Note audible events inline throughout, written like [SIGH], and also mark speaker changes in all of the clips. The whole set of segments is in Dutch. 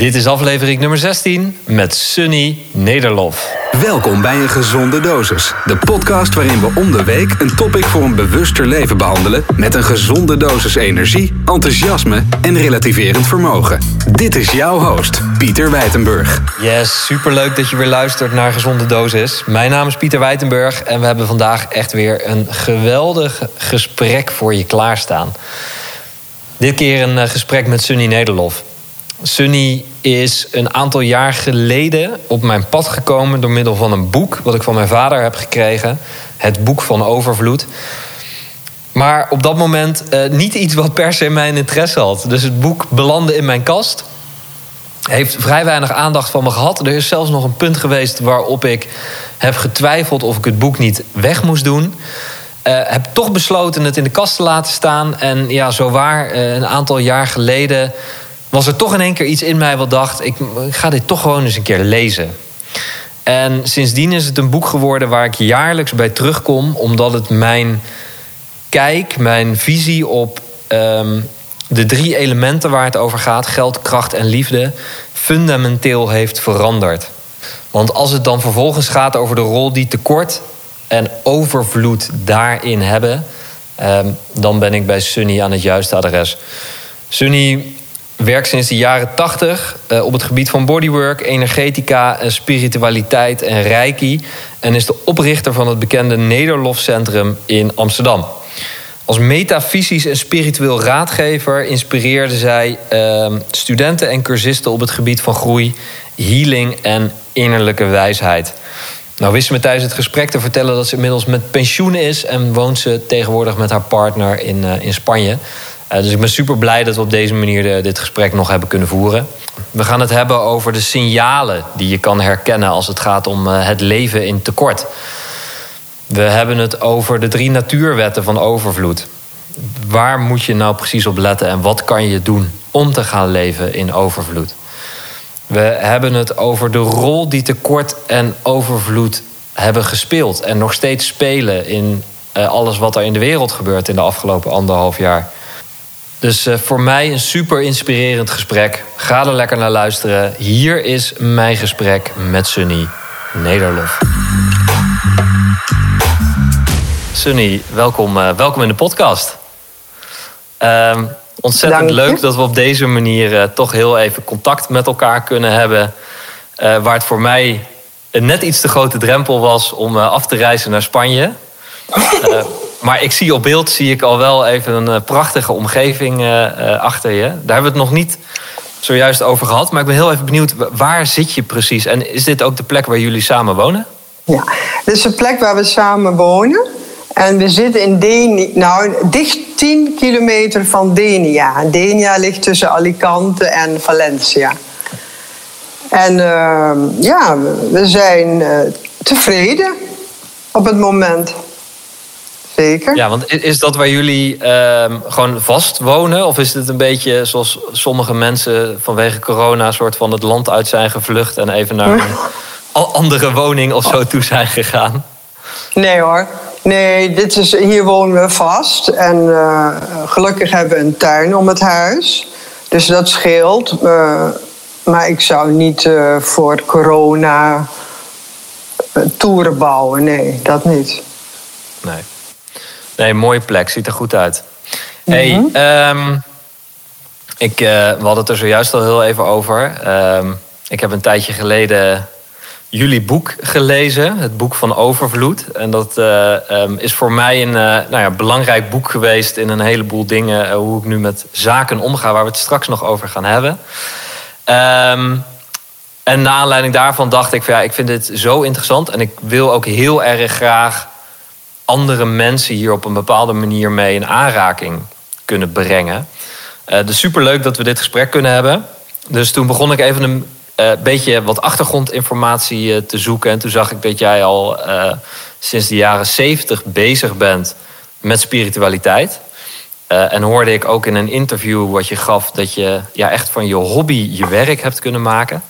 Speaker 1: Dit is aflevering nummer 16 met Sunny Nederlof.
Speaker 2: Welkom bij een gezonde dosis. De podcast waarin we om de week een topic voor een bewuster leven behandelen met een gezonde dosis energie, enthousiasme en relativerend vermogen. Dit is jouw host, Pieter Wijtenburg.
Speaker 1: Yes, superleuk dat je weer luistert naar Gezonde Dosis. Mijn naam is Pieter Wijtenburg en we hebben vandaag echt weer een geweldig gesprek voor je klaarstaan. Dit keer een eh, gesprek met Sunny Nederlof. Sunny is een aantal jaar geleden op mijn pad gekomen door middel van een boek wat ik van mijn vader heb gekregen. Het boek van overvloed. Maar op dat moment uh, niet iets wat per se mijn interesse had. Dus het boek belandde in mijn kast. Heeft vrij weinig aandacht van me gehad. Er is zelfs nog een punt geweest waarop ik heb getwijfeld of ik het boek niet weg moest doen. Uh, heb toch besloten het in de kast te laten staan. En ja, zo waar, uh, een aantal jaar geleden was er toch in één keer iets in mij wat dacht: ik, ga dit toch gewoon eens een keer lezen. En sindsdien is het een boek geworden waar ik jaarlijks bij terugkom, omdat het mijn kijk, mijn visie op um, de drie elementen waar het over gaat: geld, kracht en liefde, fundamenteel heeft veranderd. Want als het dan vervolgens gaat over de rol die tekort en overvloed daarin hebben, um, dan ben ik bij Sunny aan het juiste adres. Sunny werkt sinds de jaren 80 uh, op het gebied van bodywork, energetica, spiritualiteit en reiki. En is de oprichter van het bekende Nederlof Centrum in Amsterdam. Als metafysisch en spiritueel raadgever inspireerde zij uh, studenten en cursisten op het gebied van groei, healing en innerlijke wijsheid. Nou wist me tijdens het gesprek te vertellen dat ze inmiddels met pensioen is en woont ze tegenwoordig met haar partner in, uh, in Spanje. Uh, dus ik ben super blij dat we op deze manier de, dit gesprek nog hebben kunnen voeren. We gaan het hebben over de signalen die je kan herkennen als het gaat om uh, het leven in tekort. We hebben het over de drie natuurwetten van overvloed. Waar moet je nou precies op letten en wat kan je doen om te gaan leven in overvloed? We hebben het over de rol die tekort en overvloed hebben gespeeld en nog steeds spelen in alles wat er in de wereld gebeurt in de afgelopen anderhalf jaar. Dus uh, voor mij een super inspirerend gesprek. Ga er lekker naar luisteren. Hier is mijn gesprek met Sunny Nederlof. Sunny, welkom, uh, welkom in de podcast. Uh, ontzettend leuk dat we op deze manier uh, toch heel even contact met elkaar kunnen hebben. waar het voor mij een net iets te grote drempel was om af te reizen naar Spanje. [LAUGHS] Maar ik zie op beeld zie ik al wel even een uh, prachtige omgeving uh, uh, achter je. Daar hebben we het nog niet zojuist over gehad. Maar ik ben heel even benieuwd, waar zit je precies? En is dit ook de plek waar jullie samen wonen?
Speaker 3: Ja, dit is de plek waar we samen wonen. En we zitten in Denia, nou dicht 10 kilometer van Denia. Denia ligt tussen Alicante en Valencia. En ja, we zijn tevreden op het moment. Zeker.
Speaker 1: Ja, want is dat waar jullie uh, gewoon vast wonen? Of is het een beetje zoals sommige mensen vanwege corona... een soort van het land uit zijn gevlucht... en even naar een [LAUGHS] andere woning of zo toe zijn gegaan?
Speaker 3: Nee hoor. Nee, dit is, hier wonen we vast. En uh, gelukkig hebben we een tuin om het huis. Dus dat scheelt. Uh, maar ik zou niet uh, voor corona toeren bouwen. Nee, dat niet.
Speaker 1: Nee. Nee, mooie plek. Ziet er goed uit. Hey, um, ik, uh, we hadden het er zojuist al heel even over. Um, ik heb een tijdje geleden jullie boek gelezen. Het boek van Overvloed. En dat uh, um, is voor mij een uh, nou ja, belangrijk boek geweest... in een heleboel dingen. hoe ik nu met zaken omga. Waar we het straks nog over gaan hebben. en na aanleiding daarvan dacht ik... Van, ja, ik vind dit zo interessant. En ik wil ook heel erg graag andere mensen hier op een bepaalde manier mee in aanraking kunnen brengen. Uh, dus superleuk dat we dit gesprek kunnen hebben. Dus toen begon ik even een uh, beetje wat achtergrondinformatie uh, te zoeken. En toen zag ik dat jij al sinds de jaren zeventig bezig bent met spiritualiteit. en hoorde ik ook in een interview wat je gaf dat je ja, echt van je hobby je werk hebt kunnen maken.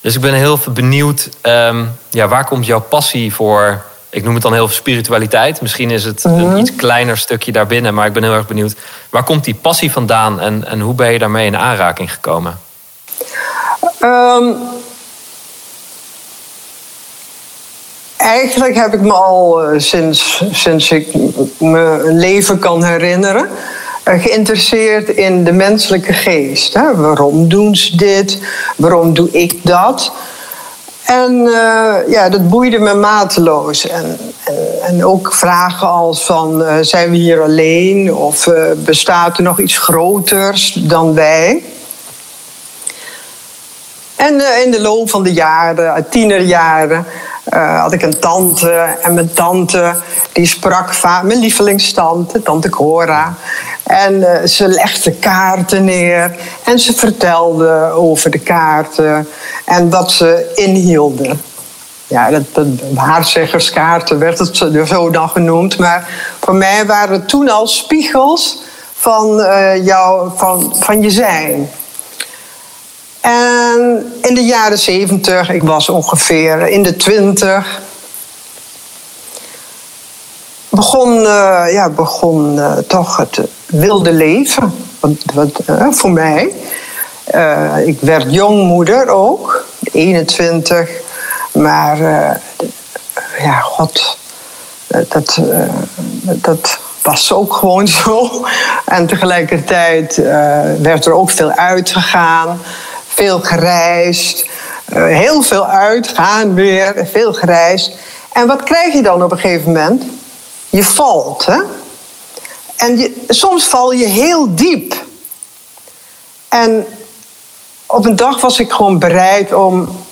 Speaker 1: Dus ik ben heel benieuwd, um, ja, waar komt jouw passie voor ik noem het dan heel veel spiritualiteit. Misschien is het een
Speaker 3: Mhm.
Speaker 1: iets kleiner stukje daarbinnen. Maar ik ben heel erg benieuwd. Waar komt die passie vandaan? En, en hoe ben je daarmee in aanraking gekomen?
Speaker 3: Ehm, eigenlijk heb ik me al eh, sinds, sinds ik me een leven kan herinneren eh, geïnteresseerd in de menselijke geest. Hè? Waarom doen ze dit? Waarom doe ik dat? En eh, ja, dat boeide me mateloos. En, en, en ook vragen als van, uh, zijn we hier alleen? Of uh, bestaat er nog iets groters dan wij? En in de loop van de jaren, tienerjaren, had ik een tante. En mijn tante, die sprak vaak, mijn lievelingstante, tante Cora. En ze legde kaarten neer. En ze vertelde over de kaarten en wat ze inhielden. Ja, dat, dat, waarzeggerskaarten werd het zo dan genoemd. Maar voor mij waren het toen al spiegels van, uh, jou, van, van je zijn. En in de jaren zeventig, ik was ongeveer in de twintig, begon, uh, ja, begon uh, toch het wilde leven. Wat, wat, voor mij. Ik werd jongmoeder ook, 21. Maar ja, god, dat, dat was ook gewoon [LAUGHS] zo. En tegelijkertijd werd er ook veel uitgegaan, veel gereisd. heel veel uitgaan weer, veel gereisd. En wat krijg je dan op een gegeven moment? Je valt, hè? En je, soms val je heel diep. En op een dag was ik gewoon bereid om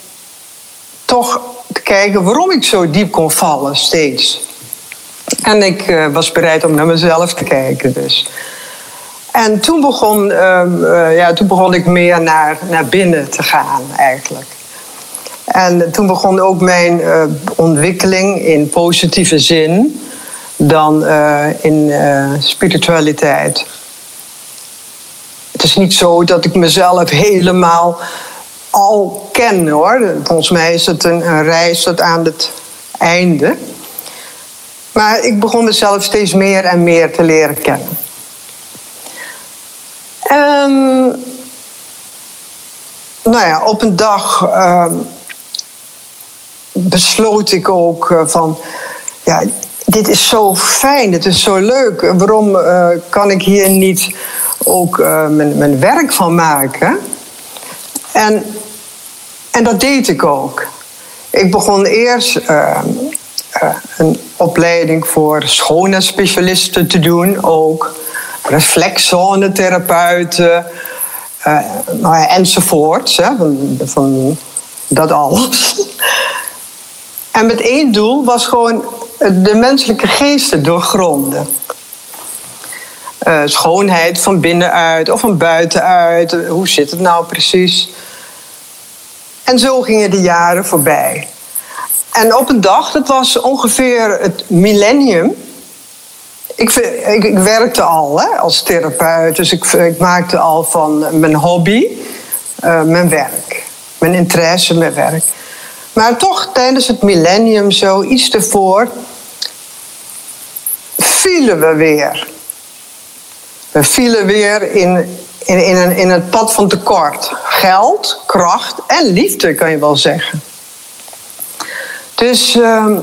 Speaker 3: toch te kijken waarom ik zo diep kon vallen steeds. En ik uh, was bereid om naar mezelf te kijken dus. En toen begon, uh, uh, ja, toen begon ik meer naar, naar binnen te gaan eigenlijk. En toen begon ook mijn eh, ontwikkeling in positieve zin dan in spiritualiteit. Het is niet zo dat ik mezelf helemaal al ken hoor. Volgens mij is het een, een reis tot aan het einde. Maar ik begon mezelf steeds meer en meer te leren kennen. En nou ja, op een dag uh, besloot ik ook uh, van, ja, dit is zo fijn, dit is zo leuk. Waarom uh, kan ik hier niet ook uh, mijn, mijn, werk van maken. En, en dat deed ik ook. Ik begon eerst uh, een opleiding voor schoonheidsspecialisten te doen, ook reflexzonetherapeuten nou ja, enzovoorts. Hè, van, van dat alles. En met één doel was gewoon de menselijke geesten doorgronden. Uh, schoonheid van binnenuit of van buitenuit. Hoe zit het nou precies? En zo gingen de jaren voorbij. En op een dag, dat was ongeveer het millennium. Ik, ik, werkte al hè, als therapeut, dus ik, ik, maakte al van mijn hobby uh, mijn werk. Mijn interesse, mijn werk. Maar toch tijdens het millennium, zo iets ervoor, vielen we weer. We vielen weer in, in, in, een, in het pad van tekort. Geld, kracht en liefde, kan je wel zeggen. Dus uh,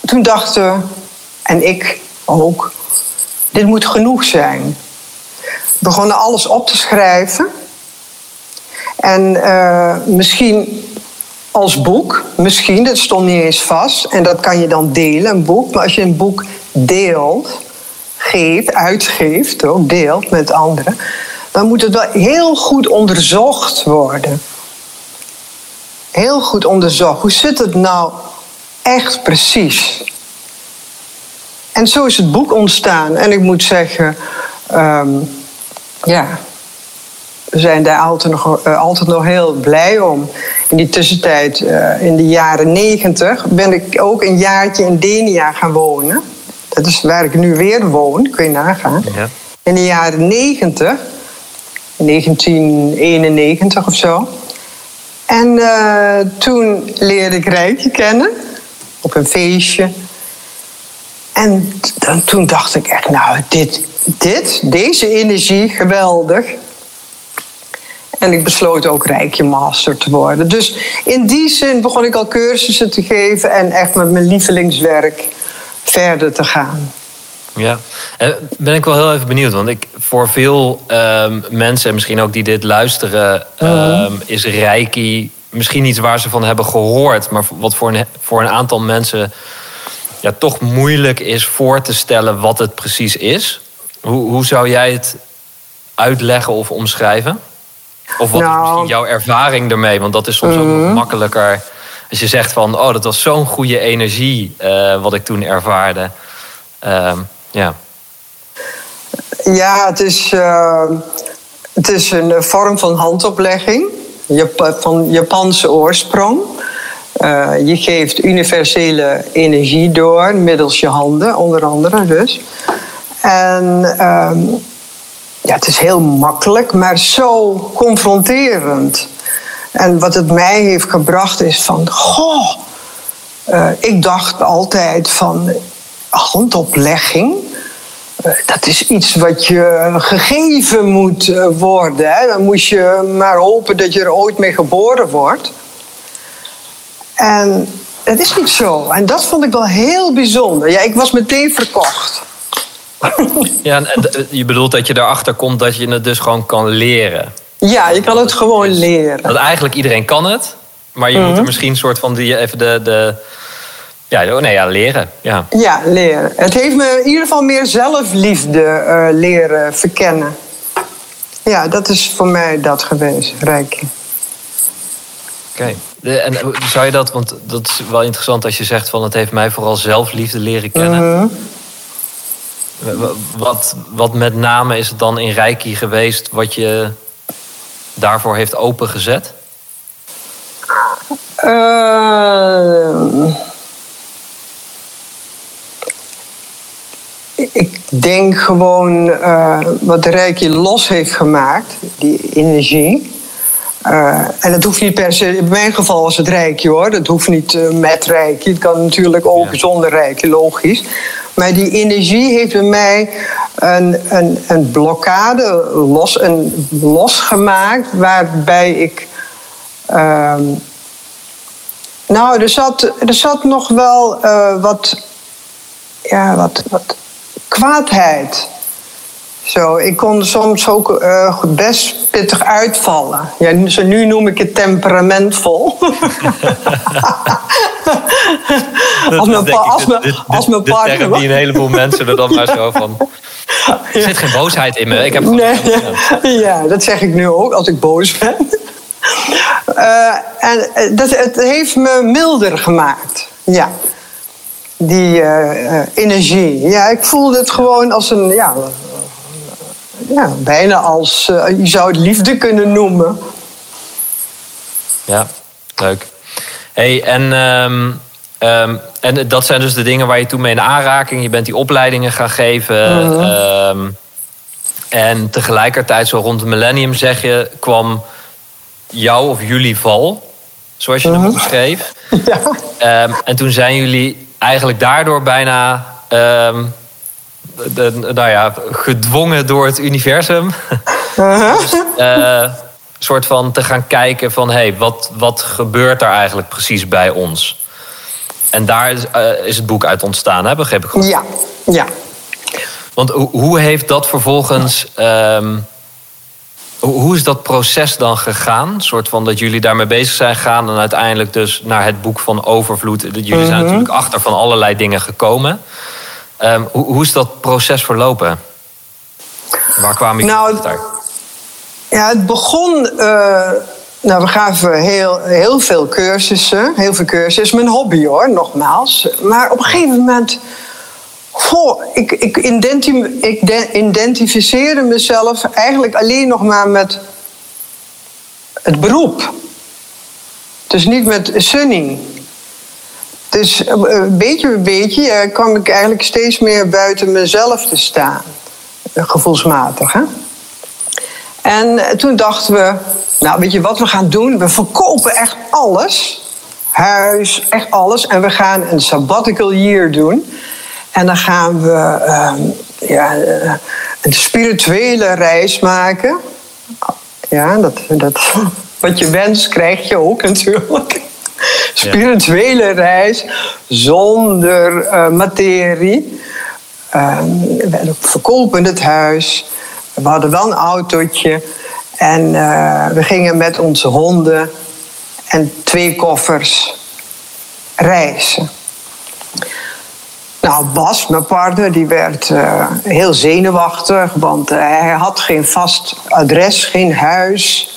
Speaker 3: toen dachten en ik ook, dit moet genoeg zijn. Begonnen alles op te schrijven. En uh, misschien als boek, misschien, dat stond niet eens vast. En dat kan je dan delen, een boek. Maar als je een boek deelt, geeft, uitgeeft, ook deelt met anderen, dan moet het wel heel goed onderzocht worden. Heel goed onderzocht. Hoe zit het nou echt precies? En zo is het boek ontstaan. En ik moet zeggen, um, ja, we zijn daar altijd nog, uh, altijd nog heel blij om. In die tussentijd, uh, in de jaren negentig, ben ik ook een jaartje in Denia gaan wonen. Dat is waar ik nu weer woon, kun je nagaan. Ja. In de jaren 90, 1991 of zo. En uh, toen leerde ik Rijkje kennen op een feestje. En dan, toen dacht ik echt, nou, dit, dit, deze energie, geweldig. En ik besloot ook Rijkje Master te worden. Dus in die zin begon ik al cursussen te geven en echt met mijn lievelingswerk verder te gaan.
Speaker 1: Ja, en ben ik wel heel even benieuwd. Want ik, voor veel um, mensen, misschien ook die dit luisteren, um, is Reiki misschien iets waar ze van hebben gehoord. Maar wat voor een, voor een aantal mensen ja, toch moeilijk is voor te stellen wat het precies is. Hoe, hoe zou jij het uitleggen of omschrijven? Of wat is
Speaker 3: Nou.
Speaker 1: misschien jouw ervaring ermee? Want dat is soms ook nog makkelijker. Als je zegt van, oh, dat was zo'n goede energie eh, wat ik toen ervaarde. Ehm, ja.
Speaker 3: Ja, het is, eh, het is een vorm van handoplegging Jap- van Japanse oorsprong. Eh, je geeft universele energie door middels je handen, onder andere dus. En ehm, ja, het is heel makkelijk, maar zo confronterend. En wat het mij heeft gebracht is van, goh, eh, ik dacht altijd van handoplegging. eh, dat is iets wat je gegeven moet worden. Hè? Dan moest je maar hopen dat je er ooit mee geboren wordt. En dat is niet zo. En dat vond ik wel heel bijzonder. Ja, ik was meteen verkocht. [LAUGHS]
Speaker 1: ja je bedoelt dat je erachter komt dat je het dus gewoon kan leren.
Speaker 3: Ja, je kan het gewoon leren.
Speaker 1: Dat eigenlijk iedereen kan het. Maar je moet er misschien een soort van die, even de, de ja, oh nee, ja, leren. Ja.
Speaker 3: Ja, leren. Het heeft me in ieder geval meer zelfliefde eh, leren verkennen. Ja, dat is voor mij dat geweest, Rijkje.
Speaker 1: Oké. En hoe zou je dat, want dat is wel interessant als je zegt van het heeft mij vooral zelfliefde leren kennen. W- w- Wat, wat met name is het dan in Reiki geweest wat je daarvoor heeft opengezet?
Speaker 3: Ehm, ik denk gewoon eh, wat de Reiki los heeft gemaakt, die energie. Eh, en dat hoeft niet per se, in mijn geval was het Reiki hoor, dat hoeft niet eh, met Reiki. Het kan natuurlijk ook
Speaker 1: Ja.
Speaker 3: zonder Reiki, logisch. Maar die energie heeft bij mij een, een, een blokkade los, een, losgemaakt, waarbij ik. ehm, nou, er zat, er zat nog wel eh, wat, ja, wat, wat kwaadheid. Zo, ik kon soms ook eh, best pittig uitvallen. Ja, nu, zo nu noem ik het temperamentvol. [LAUGHS] als mijn, pa- als mijn, als mijn partner.
Speaker 1: die een heleboel mensen er dan maar zo van... [LAUGHS] Er zit geen boosheid in me. Ik heb
Speaker 3: Nee, [LAUGHS] ja, dat zeg ik nu ook als ik boos ben. Eh, en eh, dat, het heeft me milder gemaakt. Ja. Die energie. Ja, ik voelde het gewoon als een. Ja, ja bijna als. eh, je zou het liefde kunnen noemen.
Speaker 1: Ja, leuk. Hey, en, ehm, ehm, en dat zijn dus de dingen waar je toen mee in aanraking... je bent die opleidingen gaan geven...
Speaker 3: Mhm.
Speaker 1: ehm, en tegelijkertijd, zo rond het millennium zeg je... kwam jouw of jullie val, zoals je
Speaker 3: Mhm.
Speaker 1: hem beschreef. [LAUGHS]
Speaker 3: Ja.
Speaker 1: Ehm, en toen zijn jullie eigenlijk daardoor bijna... de, nou ja, gedwongen door het universum... [LAUGHS] eh, soort van te gaan kijken van... hé, hey, wat, wat gebeurt er eigenlijk precies bij ons? En daar is, eh, is het boek uit ontstaan, hè? begreep ik goed?
Speaker 3: Ja, ja.
Speaker 1: Want hoe, hoe heeft dat vervolgens... ehm, hoe, hoe is dat proces dan gegaan? Een soort van dat jullie daarmee bezig zijn gegaan... en uiteindelijk dus naar het boek van Overvloed. Jullie
Speaker 3: Mhm.
Speaker 1: zijn natuurlijk achter van allerlei dingen gekomen. Ehm, hoe, hoe is dat proces verlopen? Waar kwamen jullie
Speaker 3: Nou,
Speaker 1: achter?
Speaker 3: Ja, het begon. eh, nou, we gaven heel, heel veel cursussen. Heel veel cursussen. Mijn hobby hoor, nogmaals. Maar op een gegeven moment. Goh, ik, ik, identi- ik de- identificeerde mezelf eigenlijk alleen nog maar met het beroep. Dus niet met Sunny. Dus eh, een beetje bij beetje eh, kwam ik eigenlijk steeds meer buiten mezelf te staan. Eh, Gevoelsmatig, hè? En eh, toen dachten we, nou weet je wat we gaan doen? We verkopen echt alles. Huis, echt alles. En we gaan een sabbatical year doen. En dan gaan we ehm, ja, eh, een spirituele reis maken. Ja, dat, dat, [LAUGHS] wat je wenst krijg je ook natuurlijk. [LAUGHS] Spirituele reis zonder uh, materie. Uh, we verkopen het huis. We hadden wel een autootje. En uh, we gingen met onze honden en twee koffers reizen. Nou, Bas, mijn partner, die werd uh, heel zenuwachtig, want hij had geen vast adres, geen huis.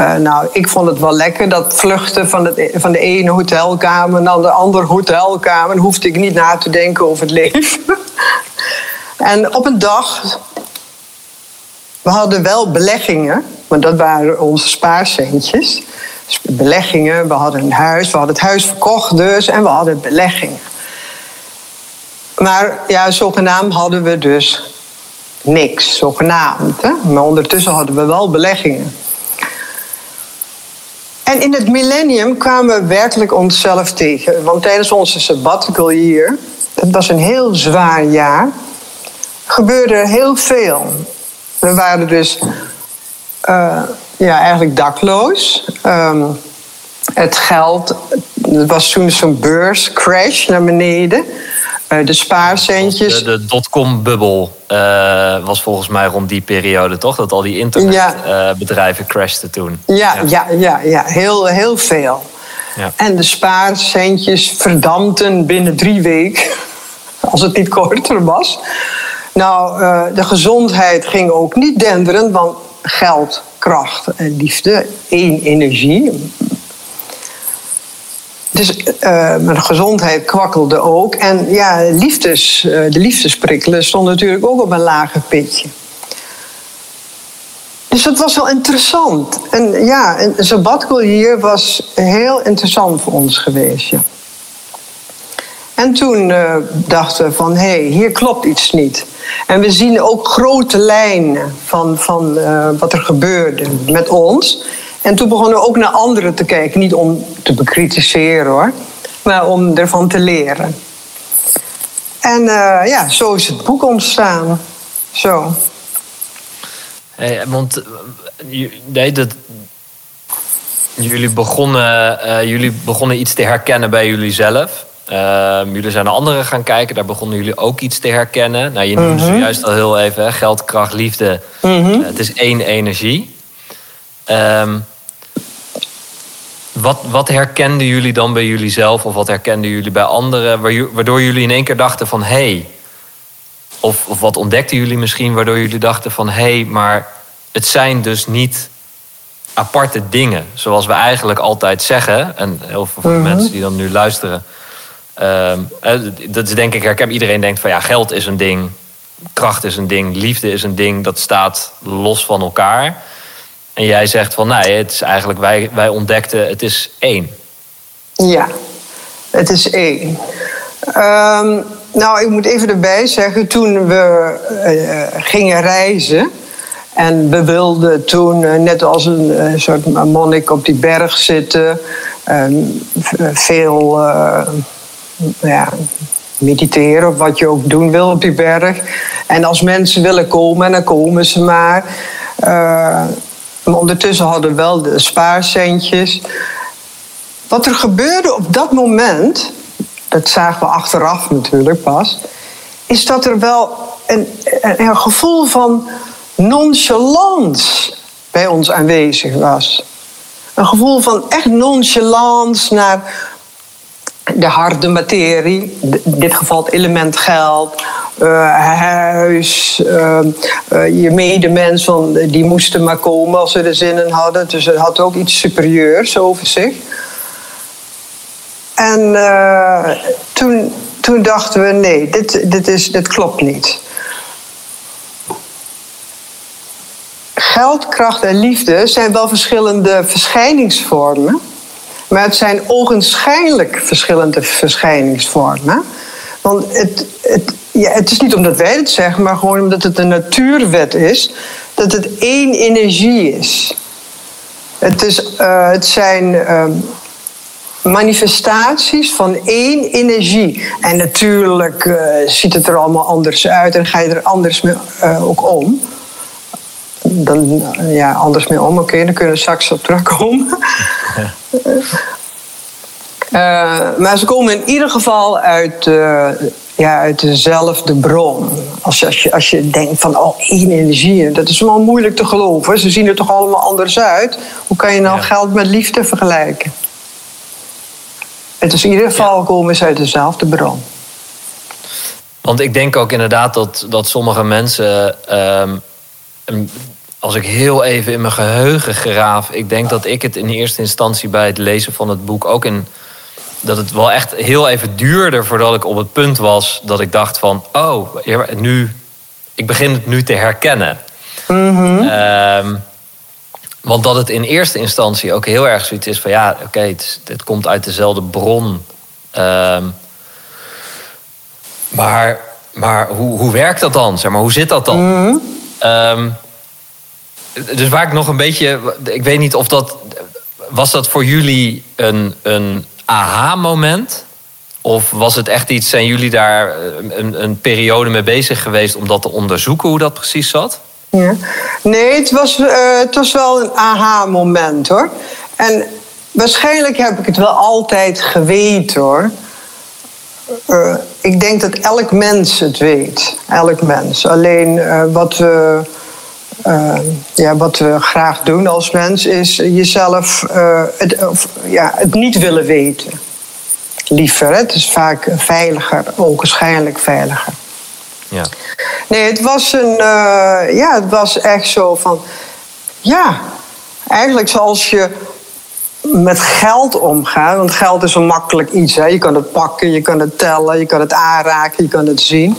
Speaker 3: Uh, nou, ik vond het wel lekker, dat vluchten van, het, van de ene hotelkamer naar de andere hotelkamer. hoefde ik niet na te denken over het leven. [LAUGHS] en op een dag, we hadden wel beleggingen, maar dat waren onze spaarcentjes. Dus beleggingen, we hadden een huis, we hadden het huis verkocht dus en we hadden beleggingen. Maar ja, zogenaamd hadden we dus niks, zogenaamd. Hè? Maar ondertussen hadden we wel beleggingen. En in het millennium kwamen we werkelijk onszelf tegen. Want tijdens onze sabbatical year, dat was een heel zwaar jaar, gebeurde er heel veel. We waren dus uh, ja, eigenlijk dakloos. Um, het geld, er was toen zo'n beurscrash naar beneden. Uh, de spaarcentjes.
Speaker 1: De, de dotcom-bubbel uh, was volgens mij rond die periode, toch? Dat al die internetbedrijven ja. uh, crashten toen.
Speaker 3: Ja, ja, ja, ja, ja. Heel, heel veel. Ja. En de spaarcentjes verdampten binnen drie weken, [LAUGHS] als het niet korter was. Nou, de gezondheid ging ook niet denderen, want geld, kracht en liefde, één energie, dus uh, mijn gezondheid kwakkelde ook. En ja, liefdes, uh, de liefdesprikkelen stonden natuurlijk ook op een lager pitje. Dus dat was wel interessant. En ja, een sabbatical hier was heel interessant voor ons geweest. Ja. En toen uh, dachten we van, hé, hey, hier klopt iets niet. En we zien ook grote lijnen van, van wat er gebeurde met ons. En toen begonnen we ook naar anderen te kijken. Niet om te bekritiseren hoor, maar om ervan te leren. En uh, ja, zo is het boek ontstaan. Zo.
Speaker 1: Hey, want nee, dat, jullie, begonnen, uh, jullie begonnen iets te herkennen bij jullie zelf. Uh, jullie zijn naar anderen gaan kijken, daar begonnen jullie ook iets te herkennen. Nou, je noemde -hmm. zojuist al heel even: hè, geld, kracht, liefde. -hmm. het is één energie. Um, wat, wat herkenden jullie dan bij jullie zelf of wat herkenden jullie bij anderen, waardoor jullie in één keer dachten van hé, hey, of, of wat ontdekten jullie misschien waardoor jullie dachten van hé, hey, maar het zijn dus niet aparte dingen, zoals we eigenlijk altijd zeggen, en heel veel -hmm. mensen die dan nu luisteren, um, dat is denk ik, herken iedereen denkt van ja, geld is een ding, kracht is een ding, liefde is een ding, dat staat los van elkaar. En jij zegt van nee, het is eigenlijk, wij, wij ontdekten, het is één.
Speaker 3: Ja, het is één. Um, nou, ik moet even erbij zeggen, toen we uh, gingen reizen. En we wilden toen, uh, net als een uh, soort monnik op die berg zitten. veel ja, mediteren, of wat je ook doen wil op die berg. En als mensen willen komen, dan komen ze maar. Maar ondertussen hadden we wel de spaarcentjes. Wat er gebeurde op dat moment, dat zagen we achteraf natuurlijk pas, is dat er wel een, een, een gevoel van nonchalance bij ons aanwezig was. Een gevoel van echt nonchalance naar de harde materie, in dit geval het element geld, uh, huis, uh, uh, je medemens, van, die moesten maar komen als ze er zin in hadden. Dus het had ook iets superieurs over zich. En toen, toen dachten we, nee, dit, dit, is, dit klopt niet. Geld, kracht en liefde zijn wel verschillende verschijningsvormen. Maar het zijn ogenschijnlijk verschillende verschijningsvormen. Want het, het, ja, het is niet omdat wij het zeggen, maar gewoon omdat het een natuurwet is, dat het één energie is. Het, is, uh, het zijn uh, manifestaties van één energie. En natuurlijk uh, ziet het er allemaal anders uit en ga je er anders mee, ook om. Dan, ja, anders mee om. Oké, dan kunnen we straks op terugkomen. [LAUGHS] Eh, maar ze komen in ieder geval uit, eh, ja, uit dezelfde bron. Als je, als, je, als je denkt van, oh, één energie, dat is wel moeilijk te geloven. Ze zien er toch allemaal anders uit. Hoe kan je nou
Speaker 1: Ja.
Speaker 3: geld met liefde vergelijken? Het is in ieder geval komen ze uit dezelfde bron.
Speaker 1: Want ik denk ook inderdaad dat, dat sommige mensen. ehm, als ik heel even in mijn geheugen geraaf. Ik denk dat ik het in eerste instantie bij het lezen van het boek ook in. Dat het wel echt heel even duurde voordat ik op het punt was dat ik dacht van. Oh, nu. Ik begin het nu te herkennen. Ehm, want dat het in eerste instantie ook heel erg zoiets is van ja, oké, het, is- het komt uit dezelfde bron. Ehm, maar, maar hoe, hoe werkt dat dan? Zeg maar, hoe zit dat dan? Ehm, dus waar ik nog een beetje. Ik weet niet of dat. Was dat voor jullie een, een aha-moment? Of was het echt iets, zijn jullie daar een, een periode mee bezig geweest om dat te onderzoeken hoe dat precies zat?
Speaker 3: Ja. Nee, het was, eh, het was wel een aha-moment hoor. En waarschijnlijk heb ik het wel altijd geweten hoor. Eh, ik denk dat elk mens het weet. Elk mens. Alleen eh, wat, we, eh, ja, wat we graag doen als mens is jezelf eh, het, of, ja, het niet willen weten. Liever, hè? het is vaak veiliger, ogenschijnlijk veiliger.
Speaker 1: Ja.
Speaker 3: Nee, het was een. eh, ja, het was echt zo van. Ja, eigenlijk zoals je met geld omgaat. Want geld is een makkelijk iets. Hè. Je kan het pakken, je kan het tellen, je kan het aanraken, je kan het zien.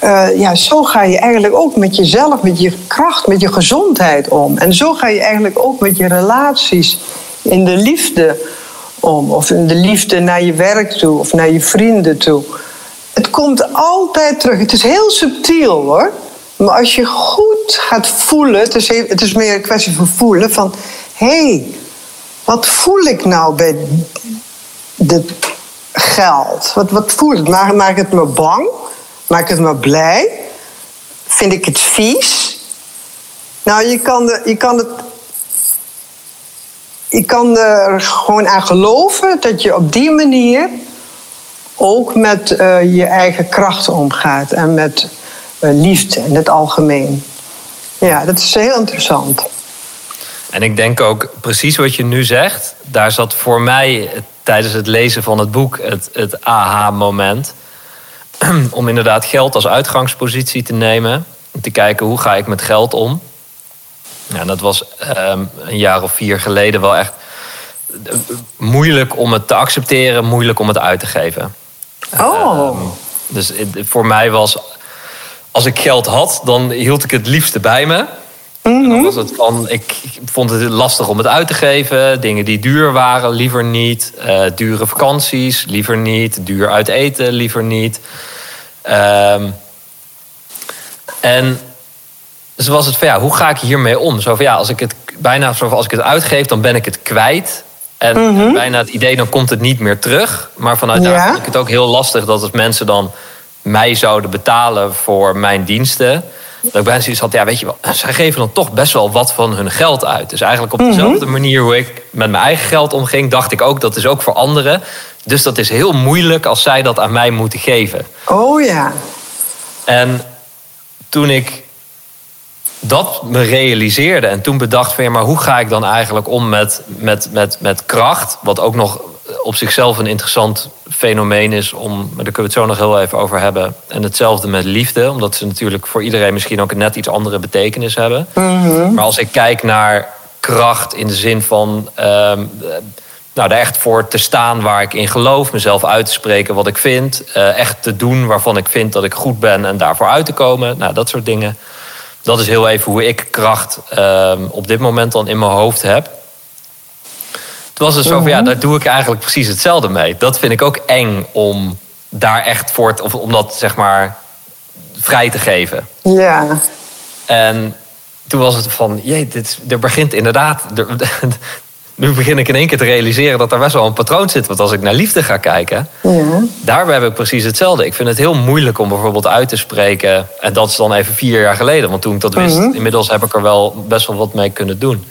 Speaker 3: Eh, ja, zo ga je eigenlijk ook met jezelf, met je kracht, met je gezondheid om. En zo ga je eigenlijk ook met je relaties in de liefde om. Of in de liefde naar je werk toe of naar je vrienden toe. Het komt altijd terug. Het is heel subtiel hoor. Maar als je goed gaat voelen, het is, het is meer een kwestie van voelen, van hé, hey, wat voel ik nou bij dit geld? Wat, wat voel ik? Maakt het me bang? Maakt het me blij? Vind ik het vies? Nou, je kan, de, je kan het. Je kan er gewoon aan geloven dat je op die manier ook met eh, je eigen kracht omgaat en met eh, liefde in het algemeen. Ja, dat is heel interessant.
Speaker 1: En ik denk ook precies wat je nu zegt. Daar zat voor mij eh, tijdens het lezen van het boek het, het aha-moment. [CLEARS THROAT] Om inderdaad geld als uitgangspositie te nemen. Om te kijken hoe ga ik met geld om. Ja, dat was ehm, een jaar of vier geleden wel echt eh, moeilijk om het te accepteren, moeilijk om het uit te geven.
Speaker 3: Oh,
Speaker 1: Ehm, dus voor mij was, als ik geld had, dan hield ik het liefste bij me. En dan was het van, ik, ik vond het lastig om het uit te geven. Dingen die duur waren, liever niet. Eh, dure vakanties, liever niet. Duur uit eten, liever niet. Ehm, en dus was het van, ja, hoe ga ik hiermee om? Zo van, ja, als ik het bijna zo van, als ik het uitgeef, dan ben ik het kwijt. En bijna het idee, dan komt het niet meer terug. Maar vanuit daar vind ik het ook heel lastig dat als mensen dan mij zouden betalen voor mijn diensten. Dat ik bijna zoiets had, ja, weet je wel, zij geven dan toch best wel wat van hun geld uit. Dus eigenlijk op dezelfde manier hoe ik met mijn eigen geld omging, dacht ik ook dat is ook voor anderen. Dus dat is heel moeilijk als zij dat aan mij moeten geven.
Speaker 3: oh ja.
Speaker 1: En toen ik dat me realiseerde en toen bedacht van ja, maar hoe ga ik dan eigenlijk om met, met, met, met kracht, wat ook nog op zichzelf een interessant fenomeen is, om, maar daar kunnen we het zo nog heel even over hebben. En hetzelfde met liefde, omdat ze natuurlijk voor iedereen misschien ook een net iets andere betekenis hebben. Maar als ik kijk naar kracht in de zin van ehm, nou, daar echt voor te staan waar ik in geloof, mezelf uit te spreken wat ik vind, eh, echt te doen waarvan ik vind dat ik goed ben en daarvoor uit te komen, nou, dat soort dingen. Dat is heel even hoe ik kracht ehm, op dit moment dan in mijn hoofd heb. Het was dus zo van, ja, daar doe ik eigenlijk precies hetzelfde mee. Dat vind ik ook eng om daar echt voor, te, of om dat zeg maar vrij te geven.
Speaker 3: Ja.
Speaker 1: En toen was het van, jee, dit, er begint inderdaad, er, [LAUGHS] nu begin ik in één keer te realiseren dat er best wel een patroon zit. Want als ik naar liefde ga kijken,
Speaker 3: Ja.
Speaker 1: daarbij heb ik precies hetzelfde. Ik vind het heel moeilijk om bijvoorbeeld uit te spreken. En dat is dan even vier jaar geleden. Want toen ik dat wist, inmiddels heb ik er wel best wel wat mee kunnen doen.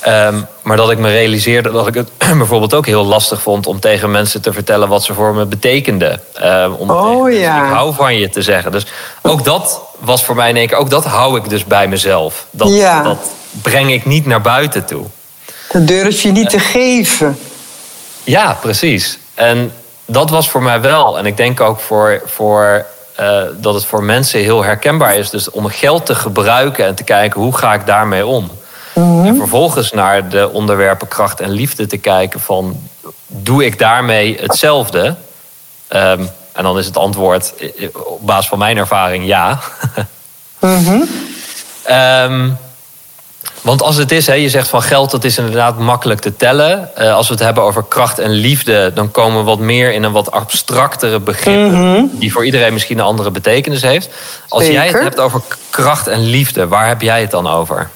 Speaker 1: Ehm, maar dat ik me realiseerde dat ik het [CLEARS THROAT] bijvoorbeeld ook heel lastig vond om tegen mensen te vertellen wat ze voor me betekenden. Ehm, om
Speaker 3: Oh, ja.
Speaker 1: ik hou van je te zeggen. Dus ook dat was voor mij in één keer, ook dat hou ik dus bij mezelf. Dat,
Speaker 3: Ja.
Speaker 1: dat breng ik niet naar buiten toe.
Speaker 3: Dat durf je niet te geven.
Speaker 1: Ja, precies. En dat was voor mij wel. En ik denk ook voor, voor, eh, dat het voor mensen heel herkenbaar is. Dus om geld te gebruiken en te kijken hoe ga ik daarmee om. En vervolgens naar de onderwerpen kracht en liefde te kijken van doe ik daarmee hetzelfde? Ehm, en dan is het antwoord op basis van mijn ervaring ja. [LAUGHS] Ehm, want als het is, hè, je zegt van geld, dat is inderdaad makkelijk te tellen. Eh, als we het hebben over kracht en liefde, dan komen we wat meer in een wat abstractere begrip. Die voor iedereen misschien een andere betekenis heeft. Als jij het hebt over kracht en liefde, waar heb jij het dan over?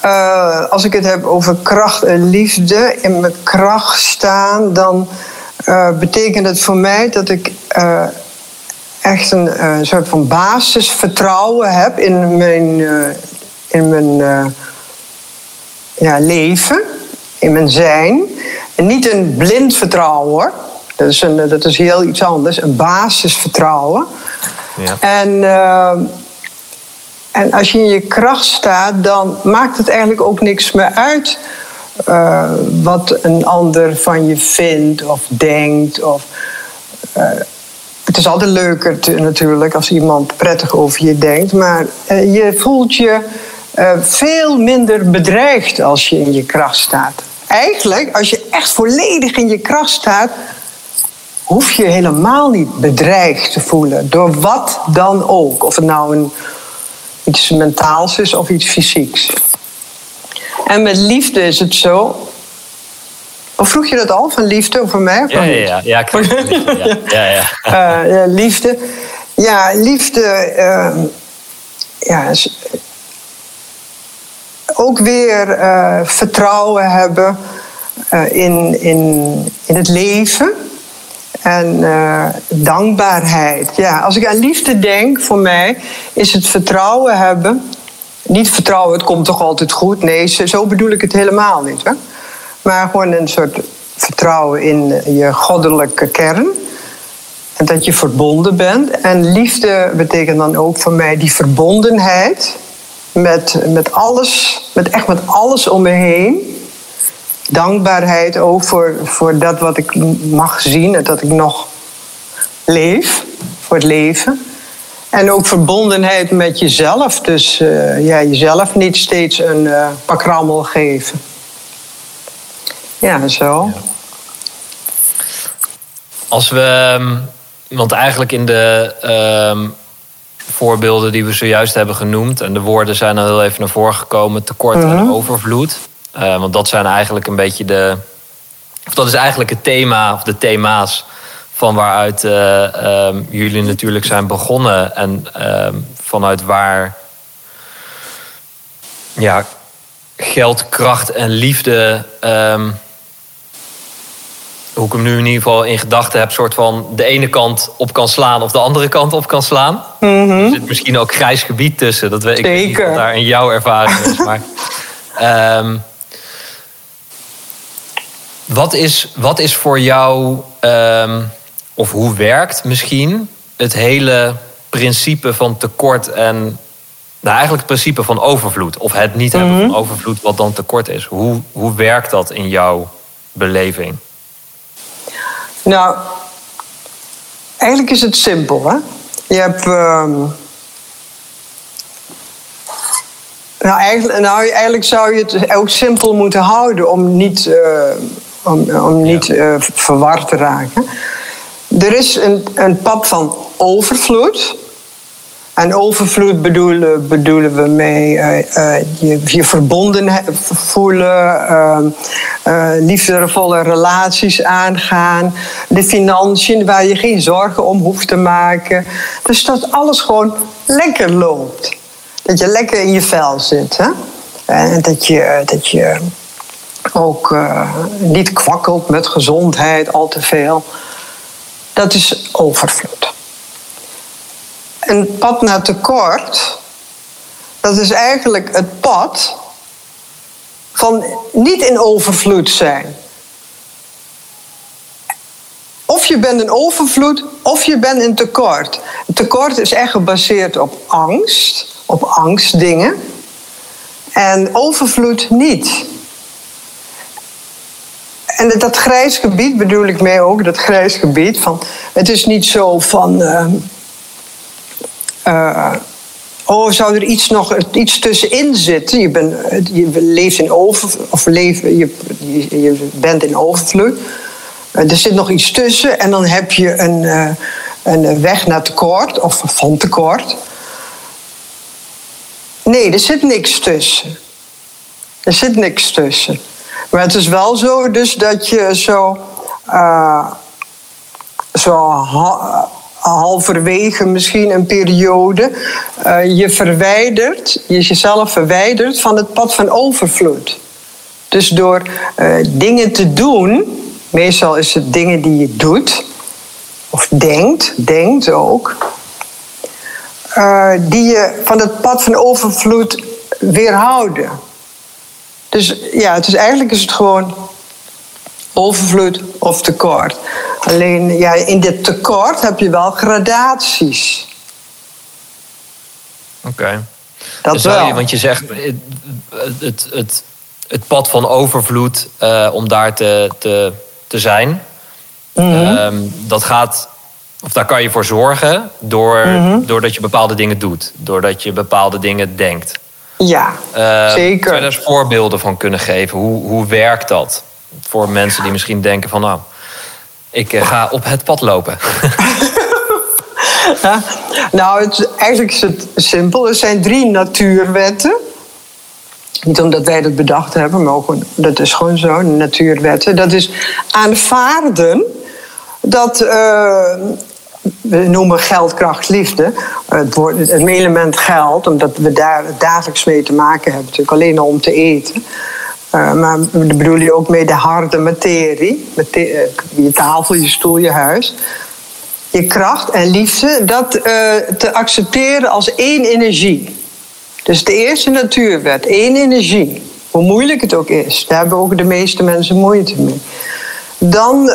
Speaker 3: Eh, als ik het heb over kracht en liefde, in mijn kracht staan, dan eh, betekent het voor mij dat ik eh, echt een soort van basisvertrouwen heb in mijn, in mijn ja, leven, in mijn zijn. En niet een blind vertrouwen hoor. Dat is, een, dat is heel iets anders, een basisvertrouwen.
Speaker 1: Ja.
Speaker 3: En, en als je in je kracht staat, dan maakt het eigenlijk ook niks meer uit eh, wat een ander van je vindt of denkt. Of, eh, het is altijd leuker natuurlijk als iemand prettig over je denkt, maar eh, je voelt je veel minder bedreigd als je in je kracht staat. Eigenlijk, als je echt volledig in je kracht staat, hoef je helemaal niet bedreigd te voelen. Door wat dan ook. Of het nou een, iets mentaals is of iets fysieks. En met liefde is het zo. Of vroeg je dat al van liefde over mij? Of
Speaker 1: Ja, ja, ja. ja, ja, ja, ja.
Speaker 3: Ja, liefde. Ja, liefde. eh, ja, ook weer eh, vertrouwen hebben eh, in, in, in het leven. En eh, dankbaarheid. Ja, als ik aan liefde denk, voor mij, is het vertrouwen hebben. Niet vertrouwen, het komt toch altijd goed. Nee, zo bedoel ik het helemaal niet. Hè? Maar gewoon een soort vertrouwen in je goddelijke kern. En dat je verbonden bent. En liefde betekent dan ook voor mij die verbondenheid met, met alles, met echt met alles om me heen. Dankbaarheid ook voor, voor dat wat ik mag zien en dat ik nog leef, voor het leven. En ook verbondenheid met jezelf. Dus eh, ja, jezelf niet steeds een eh pak rammel geven. Ja, zo.
Speaker 1: Als we, ehm, want eigenlijk in de ehm, voorbeelden die we zojuist hebben genoemd, en de woorden zijn al heel even naar voren gekomen, tekort en overvloed. Eh, want dat zijn eigenlijk een beetje de, of dat is eigenlijk het thema of de thema's van waaruit eh, ehm, jullie natuurlijk zijn begonnen en ehm, vanuit waar ja, geld, kracht en liefde ehm, hoe ik hem nu in ieder geval in gedachten heb, soort van de ene kant op kan slaan of de andere kant op kan slaan. Er zit misschien ook grijs gebied tussen. Dat weet ik niet wat daar in jouw ervaring is. Maar, [LAUGHS] wat, is, wat is voor jou, ehm, of hoe werkt misschien het hele principe van tekort en nou, eigenlijk het principe van overvloed? Of het niet hebben van overvloed, wat dan tekort is. Hoe, hoe werkt dat in jouw beleving?
Speaker 3: Nou, eigenlijk is het simpel, hè? Je hebt. ehm, nou, eigenlijk, nou, eigenlijk zou je het ook simpel moeten houden om niet, eh, om, om niet eh, verward te raken. Er is een, een pad van overvloed. En overvloed bedoelen, bedoelen we mee eh, eh, je, je verbonden voelen, eh, liefdevolle relaties aangaan, de financiën waar je geen zorgen om hoeft te maken. Dus dat alles gewoon lekker loopt. Dat je lekker in je vel zit. Hè? En dat je, dat je ook eh, niet kwakkelt met gezondheid al te veel. Dat is overvloed. Een pad naar tekort, dat is eigenlijk het pad van niet in overvloed zijn. Of je bent in overvloed, of je bent in tekort. Tekort is echt gebaseerd op angst, op angstdingen. En overvloed niet. En dat grijs gebied bedoel ik mee ook, dat grijs gebied van. Het is niet zo van. Uh, uh, oh, zou er iets nog iets tussenin zitten? Je, bent, je leeft in of leven, je, je, bent in overvloed. Er zit nog iets tussen en dan heb je een, uh, een weg naar tekort of van tekort. Nee, er zit niks tussen. Er zit niks tussen. Maar het is wel zo dus dat je zo, uh, zo ha halverwege misschien een periode uh, je verwijdert, je jezelf verwijdert van het pad van overvloed. Dus door uh, dingen te doen, meestal is het dingen die je doet, of denkt, denkt ook, die je van het pad van overvloed weerhouden. Dus ja, het is, eigenlijk is het gewoon overvloed of tekort. Alleen ja, in dit tekort heb je wel gradaties.
Speaker 1: Oké. Dat dus wel. Je, want je zegt het, het, het, het pad van overvloed uh, om daar te, te, te zijn. Mm -hmm. dat gaat, of daar kan je voor zorgen door, mm -hmm. doordat je bepaalde dingen doet. Doordat je bepaalde dingen denkt.
Speaker 3: Ja, uh, zeker.
Speaker 1: Zou je daar eens voorbeelden van kunnen geven? Hoe, hoe werkt dat? Voor mensen die misschien denken van... nou, ik uh, ga op het pad lopen. [LAUGHS]
Speaker 3: ja, nou, het, eigenlijk is het simpel. Er zijn drie natuurwetten. Niet omdat wij dat bedacht hebben, maar ook, dat is gewoon zo, natuurwetten. Dat is aanvaarden dat uh, we noemen geld, kracht, liefde. Het, woord, het element geld, omdat we daar dagelijks mee te maken hebben, natuurlijk alleen al om te eten. Uh, maar daar bedoel je ook mee de harde materie, eh, je tafel, je stoel, je huis. Je kracht en liefde, dat uh, te accepteren als één energie. Dus de eerste natuurwet, één energie. Hoe moeilijk het ook is, daar hebben ook de meeste mensen moeite mee. Dan,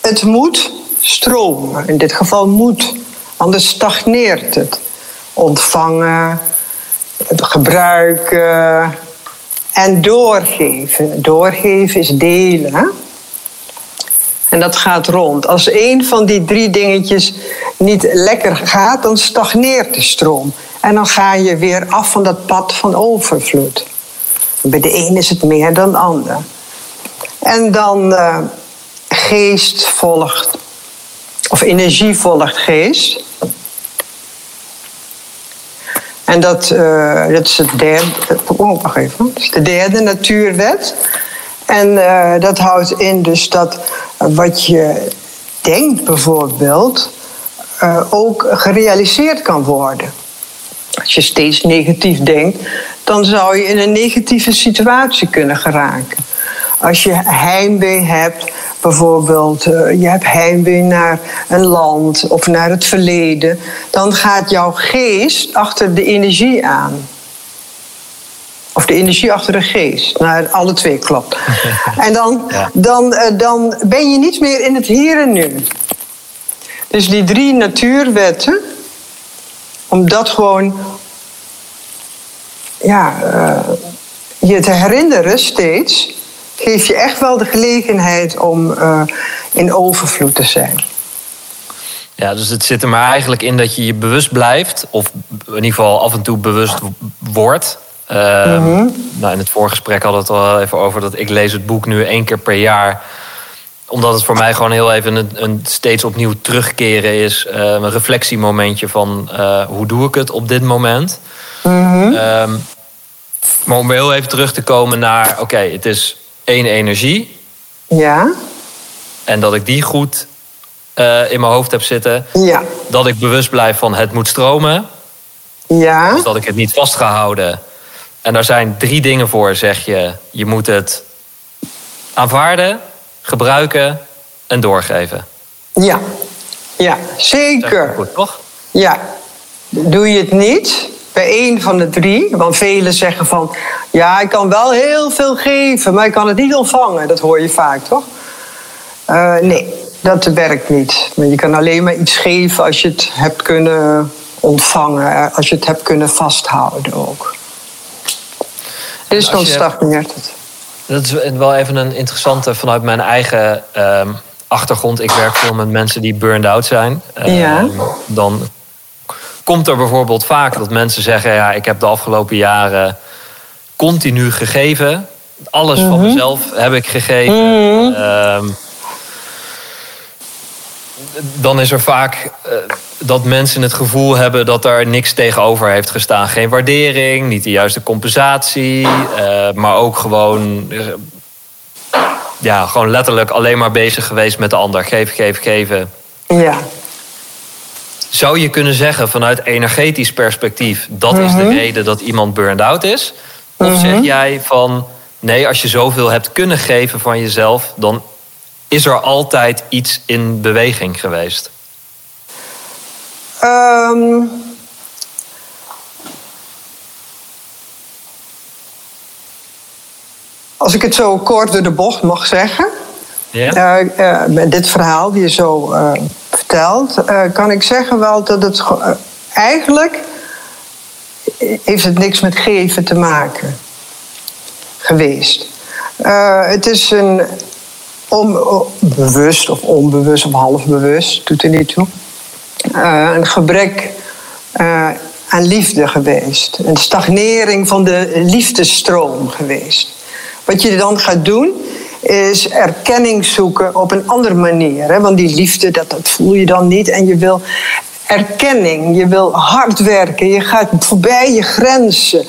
Speaker 3: het moet stromen. In dit geval moet, anders stagneert het. Ontvangen, gebruiken en doorgeven. Doorgeven is delen. En dat gaat rond. Als een van die drie dingetjes niet lekker gaat, dan stagneert de stroom. En dan ga je weer af van dat pad van overvloed. Bij de een is het meer dan de ander. En dan uh, geest volgt of energie volgt geest. En dat, uh, dat is het derde, oh, wacht even, dat is de derde natuurwet. En uh, dat houdt in dus dat wat je denkt bijvoorbeeld uh, ook gerealiseerd kan worden. Als je steeds negatief denkt, dan zou je in een negatieve situatie kunnen geraken. Als je heimwee hebt, bijvoorbeeld uh, je hebt heimwee naar een land of naar het verleden, dan gaat jouw geest achter de energie aan. Of de energie achter de geest. Nou, alle twee klopt. [LAUGHS] en dan, dan, uh, dan ben je niet meer in het hier en nu. Dus die drie natuurwetten, om dat gewoon ja, uh, je te herinneren steeds geeft je echt wel de gelegenheid om uh, in overvloed te zijn.
Speaker 1: Ja, dus het zit er maar eigenlijk in dat je je bewust blijft, of in ieder geval af en toe bewust wordt. Uh, mm-hmm. nou, in het voorgesprek hadden we het al even over dat ik lees het boek nu één keer per jaar omdat het voor mij gewoon heel even een, een steeds opnieuw terugkeren is. Uh, een reflectiemomentje van uh, hoe doe ik het op dit moment. Mm-hmm. Um, maar om heel even terug te komen naar... oké, okay, het is één energie.
Speaker 3: Ja.
Speaker 1: En dat ik die goed uh, in mijn hoofd heb zitten.
Speaker 3: Ja.
Speaker 1: Dat ik bewust blijf van het moet stromen.
Speaker 3: Ja.
Speaker 1: Dus dat ik het niet vast ga houden. En daar zijn drie dingen voor, zeg je. Je moet het aanvaarden, gebruiken en doorgeven.
Speaker 3: Ja, ja zeker.
Speaker 1: Goed, toch?
Speaker 3: Ja. Doe je het niet, bij één van de drie, want velen zeggen van... ja, ik kan wel heel veel geven, maar ik kan het niet ontvangen. Dat hoor je vaak, toch? Uh, nee, dat werkt niet. Maar je kan alleen maar iets geven als je het hebt kunnen ontvangen. Als je het hebt kunnen vasthouden ook. Dus dan stagneert het.
Speaker 1: Dat is wel even een interessante vanuit mijn eigen um, achtergrond. Ik werk veel met mensen die burned out zijn.
Speaker 3: Ja.
Speaker 1: Um, dan komt er bijvoorbeeld vaak dat mensen zeggen: ja, ik heb de afgelopen jaren continu gegeven. Alles van
Speaker 3: Mhm.
Speaker 1: mezelf heb ik gegeven.
Speaker 3: Mhm.
Speaker 1: Ehm, dan is er vaak eh, dat mensen het gevoel hebben dat er niks tegenover heeft gestaan. Geen waardering, niet de juiste compensatie, eh, maar ook gewoon, ja, gewoon letterlijk alleen maar bezig geweest met de ander. Geven, geven, geven.
Speaker 3: Ja.
Speaker 1: Zou je kunnen zeggen vanuit energetisch perspectief, dat is de reden dat iemand burned out is? Of zeg jij van, nee, als je zoveel hebt kunnen geven van jezelf, dan is er altijd iets in beweging geweest?
Speaker 3: Ehm, als ik het zo kort door de bocht mag zeggen.
Speaker 1: Ja?
Speaker 3: eh, eh, met dit verhaal die je zo eh, vertelt, kan ik zeggen wel dat het ge- eigenlijk heeft het niks met geven te maken geweest. Het is een onbewust of onbewust of halfbewust, doet er niet toe. een gebrek aan liefde geweest. Een stagnering van de liefdestroom geweest. Wat je dan gaat doen, is erkenning zoeken op een andere manier. Hè? Want die liefde, dat, dat voel je dan niet. En je wil erkenning, je wil hard werken, je gaat voorbij je grenzen.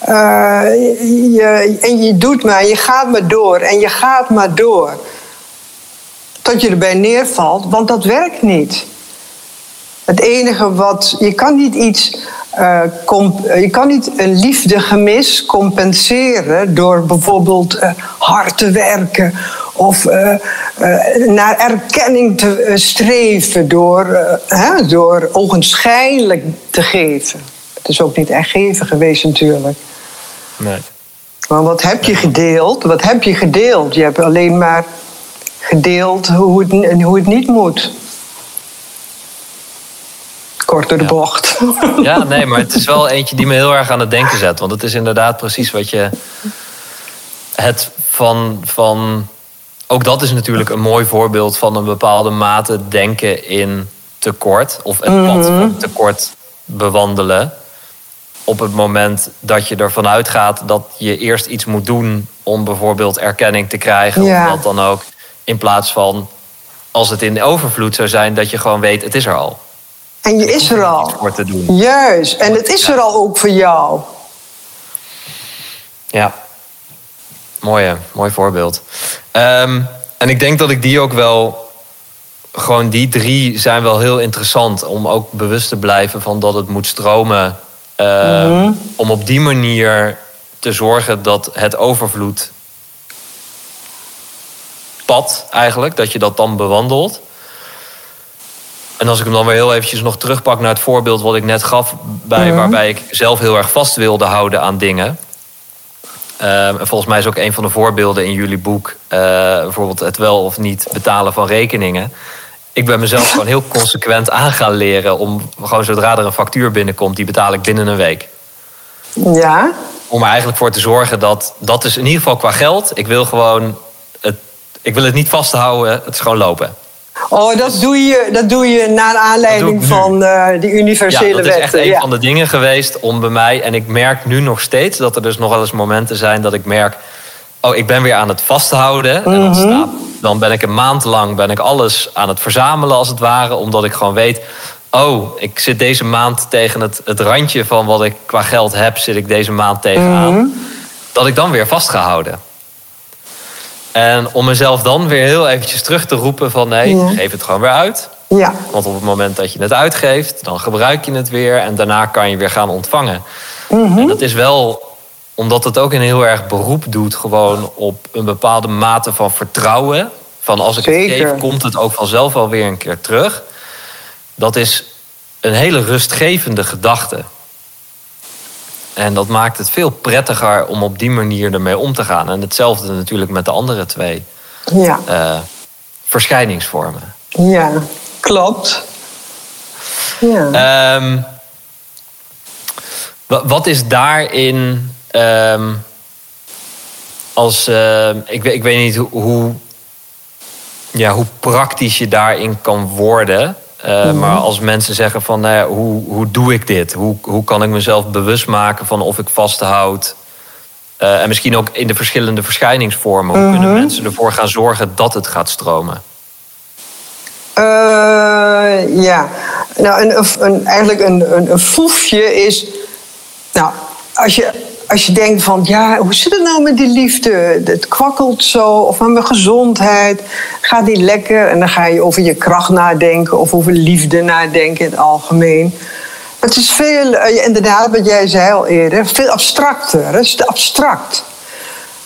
Speaker 3: Eh, en je doet maar, je gaat maar door en je gaat maar door. Tot je erbij neervalt, want dat werkt niet. Het enige wat. Je kan niet iets. Eh, eh, je kan niet een liefdegemis compenseren door bijvoorbeeld eh, hard te werken of naar erkenning te streven door, hè, door ogenschijnlijk te geven. Het is ook niet echt geven geweest natuurlijk.
Speaker 1: Nee.
Speaker 3: Maar wat heb je gedeeld? Wat heb je gedeeld? Je hebt alleen maar gedeeld hoe het, hoe het niet moet. Kort door de
Speaker 1: Ja.
Speaker 3: bocht. [LAUGHS]
Speaker 1: Ja, nee, maar het is wel eentje die me heel erg aan het denken zet. Want het is inderdaad precies wat je. Het van. van ook dat is natuurlijk een mooi voorbeeld van een bepaalde mate denken in tekort. Of het pad van tekort bewandelen. Op het moment dat je ervan uitgaat dat je eerst iets moet doen om bijvoorbeeld erkenning te krijgen.
Speaker 3: Ja.
Speaker 1: Of wat dan ook. In plaats van als het in overvloed zou zijn, dat je gewoon weet, het is er al.
Speaker 3: En je is er al.
Speaker 1: voor te doen.
Speaker 3: Juist. En het is er al ook voor jou.
Speaker 1: Ja, mooi, mooi voorbeeld. Ehm, en ik denk dat ik die ook wel. Gewoon die drie zijn wel heel interessant om ook bewust te blijven van dat het moet stromen. Ehm, Om op die manier te zorgen dat het overvloed pad eigenlijk, dat je dat dan bewandelt. En als ik hem dan weer heel eventjes nog terugpak naar het voorbeeld wat ik net gaf, bij, waarbij ik zelf heel erg vast wilde houden aan dingen. Ehm, en volgens mij is ook een van de voorbeelden in jullie boek eh, bijvoorbeeld het wel of niet betalen van rekeningen. Ik ben mezelf [LAUGHS] gewoon heel consequent aan gaan leren om gewoon zodra er een factuur binnenkomt, die betaal ik binnen een week.
Speaker 3: Ja.
Speaker 1: Om er eigenlijk voor te zorgen dat dat is in ieder geval qua geld. Ik wil gewoon het, ik wil het niet vasthouden, het is gewoon lopen.
Speaker 3: Oh, dat doe je, dat doe je naar aanleiding van eh, die universele
Speaker 1: Ja, dat is
Speaker 3: wetten.
Speaker 1: echt een
Speaker 3: ja.
Speaker 1: van de dingen geweest om bij mij. En ik merk nu nog steeds dat er dus nog wel eens momenten zijn dat ik merk. Oh, ik ben weer aan het vasthouden. En dan,
Speaker 3: Mhm.
Speaker 1: sta- dan ben ik een maand lang ben ik alles aan het verzamelen als het ware. Omdat ik gewoon weet. Oh, ik zit deze maand tegen het, het randje van wat ik qua geld heb, zit ik deze maand tegenaan.
Speaker 3: Mhm.
Speaker 1: Dat ik dan weer vast ga houden. En om mezelf dan weer heel eventjes terug te roepen van nee,
Speaker 3: Ja.
Speaker 1: geef het gewoon weer uit.
Speaker 3: Ja.
Speaker 1: Want op het moment dat je het uitgeeft, dan gebruik je het weer en daarna kan je weer gaan ontvangen. En dat is wel omdat het ook een heel erg beroep doet, gewoon op een bepaalde mate van vertrouwen. Van als ik het geef, komt het ook vanzelf wel weer een keer terug. Dat is een hele rustgevende gedachte. En dat maakt het veel prettiger om op die manier ermee om te gaan. En hetzelfde natuurlijk met de andere twee
Speaker 3: Ja,
Speaker 1: eh, verschijningsvormen.
Speaker 3: ja, klopt. Ja.
Speaker 1: Ehm, wa- wat is daarin ehm, als ehm, ik, weet- ik weet niet hoe, hoe, ja, hoe praktisch je daarin kan worden. Eh, Maar als mensen zeggen van nou ja, hoe, hoe doe ik dit? Hoe, hoe kan ik mezelf bewust maken van of ik vasthoud? Eh, en misschien ook in de verschillende verschijningsvormen. Hoe kunnen mensen ervoor gaan zorgen dat het gaat stromen?
Speaker 3: Eh, ja, nou, een, een, eigenlijk een, een, een foefje is. Nou, als je, als je denkt van, ja, hoe zit het nou met die liefde? Het kwakkelt zo, of met mijn gezondheid. Gaat die lekker? En dan ga je over je kracht nadenken, of over liefde nadenken in het algemeen. Het is veel, eh, inderdaad, wat jij zei al eerder, veel abstracter. Het is te abstract.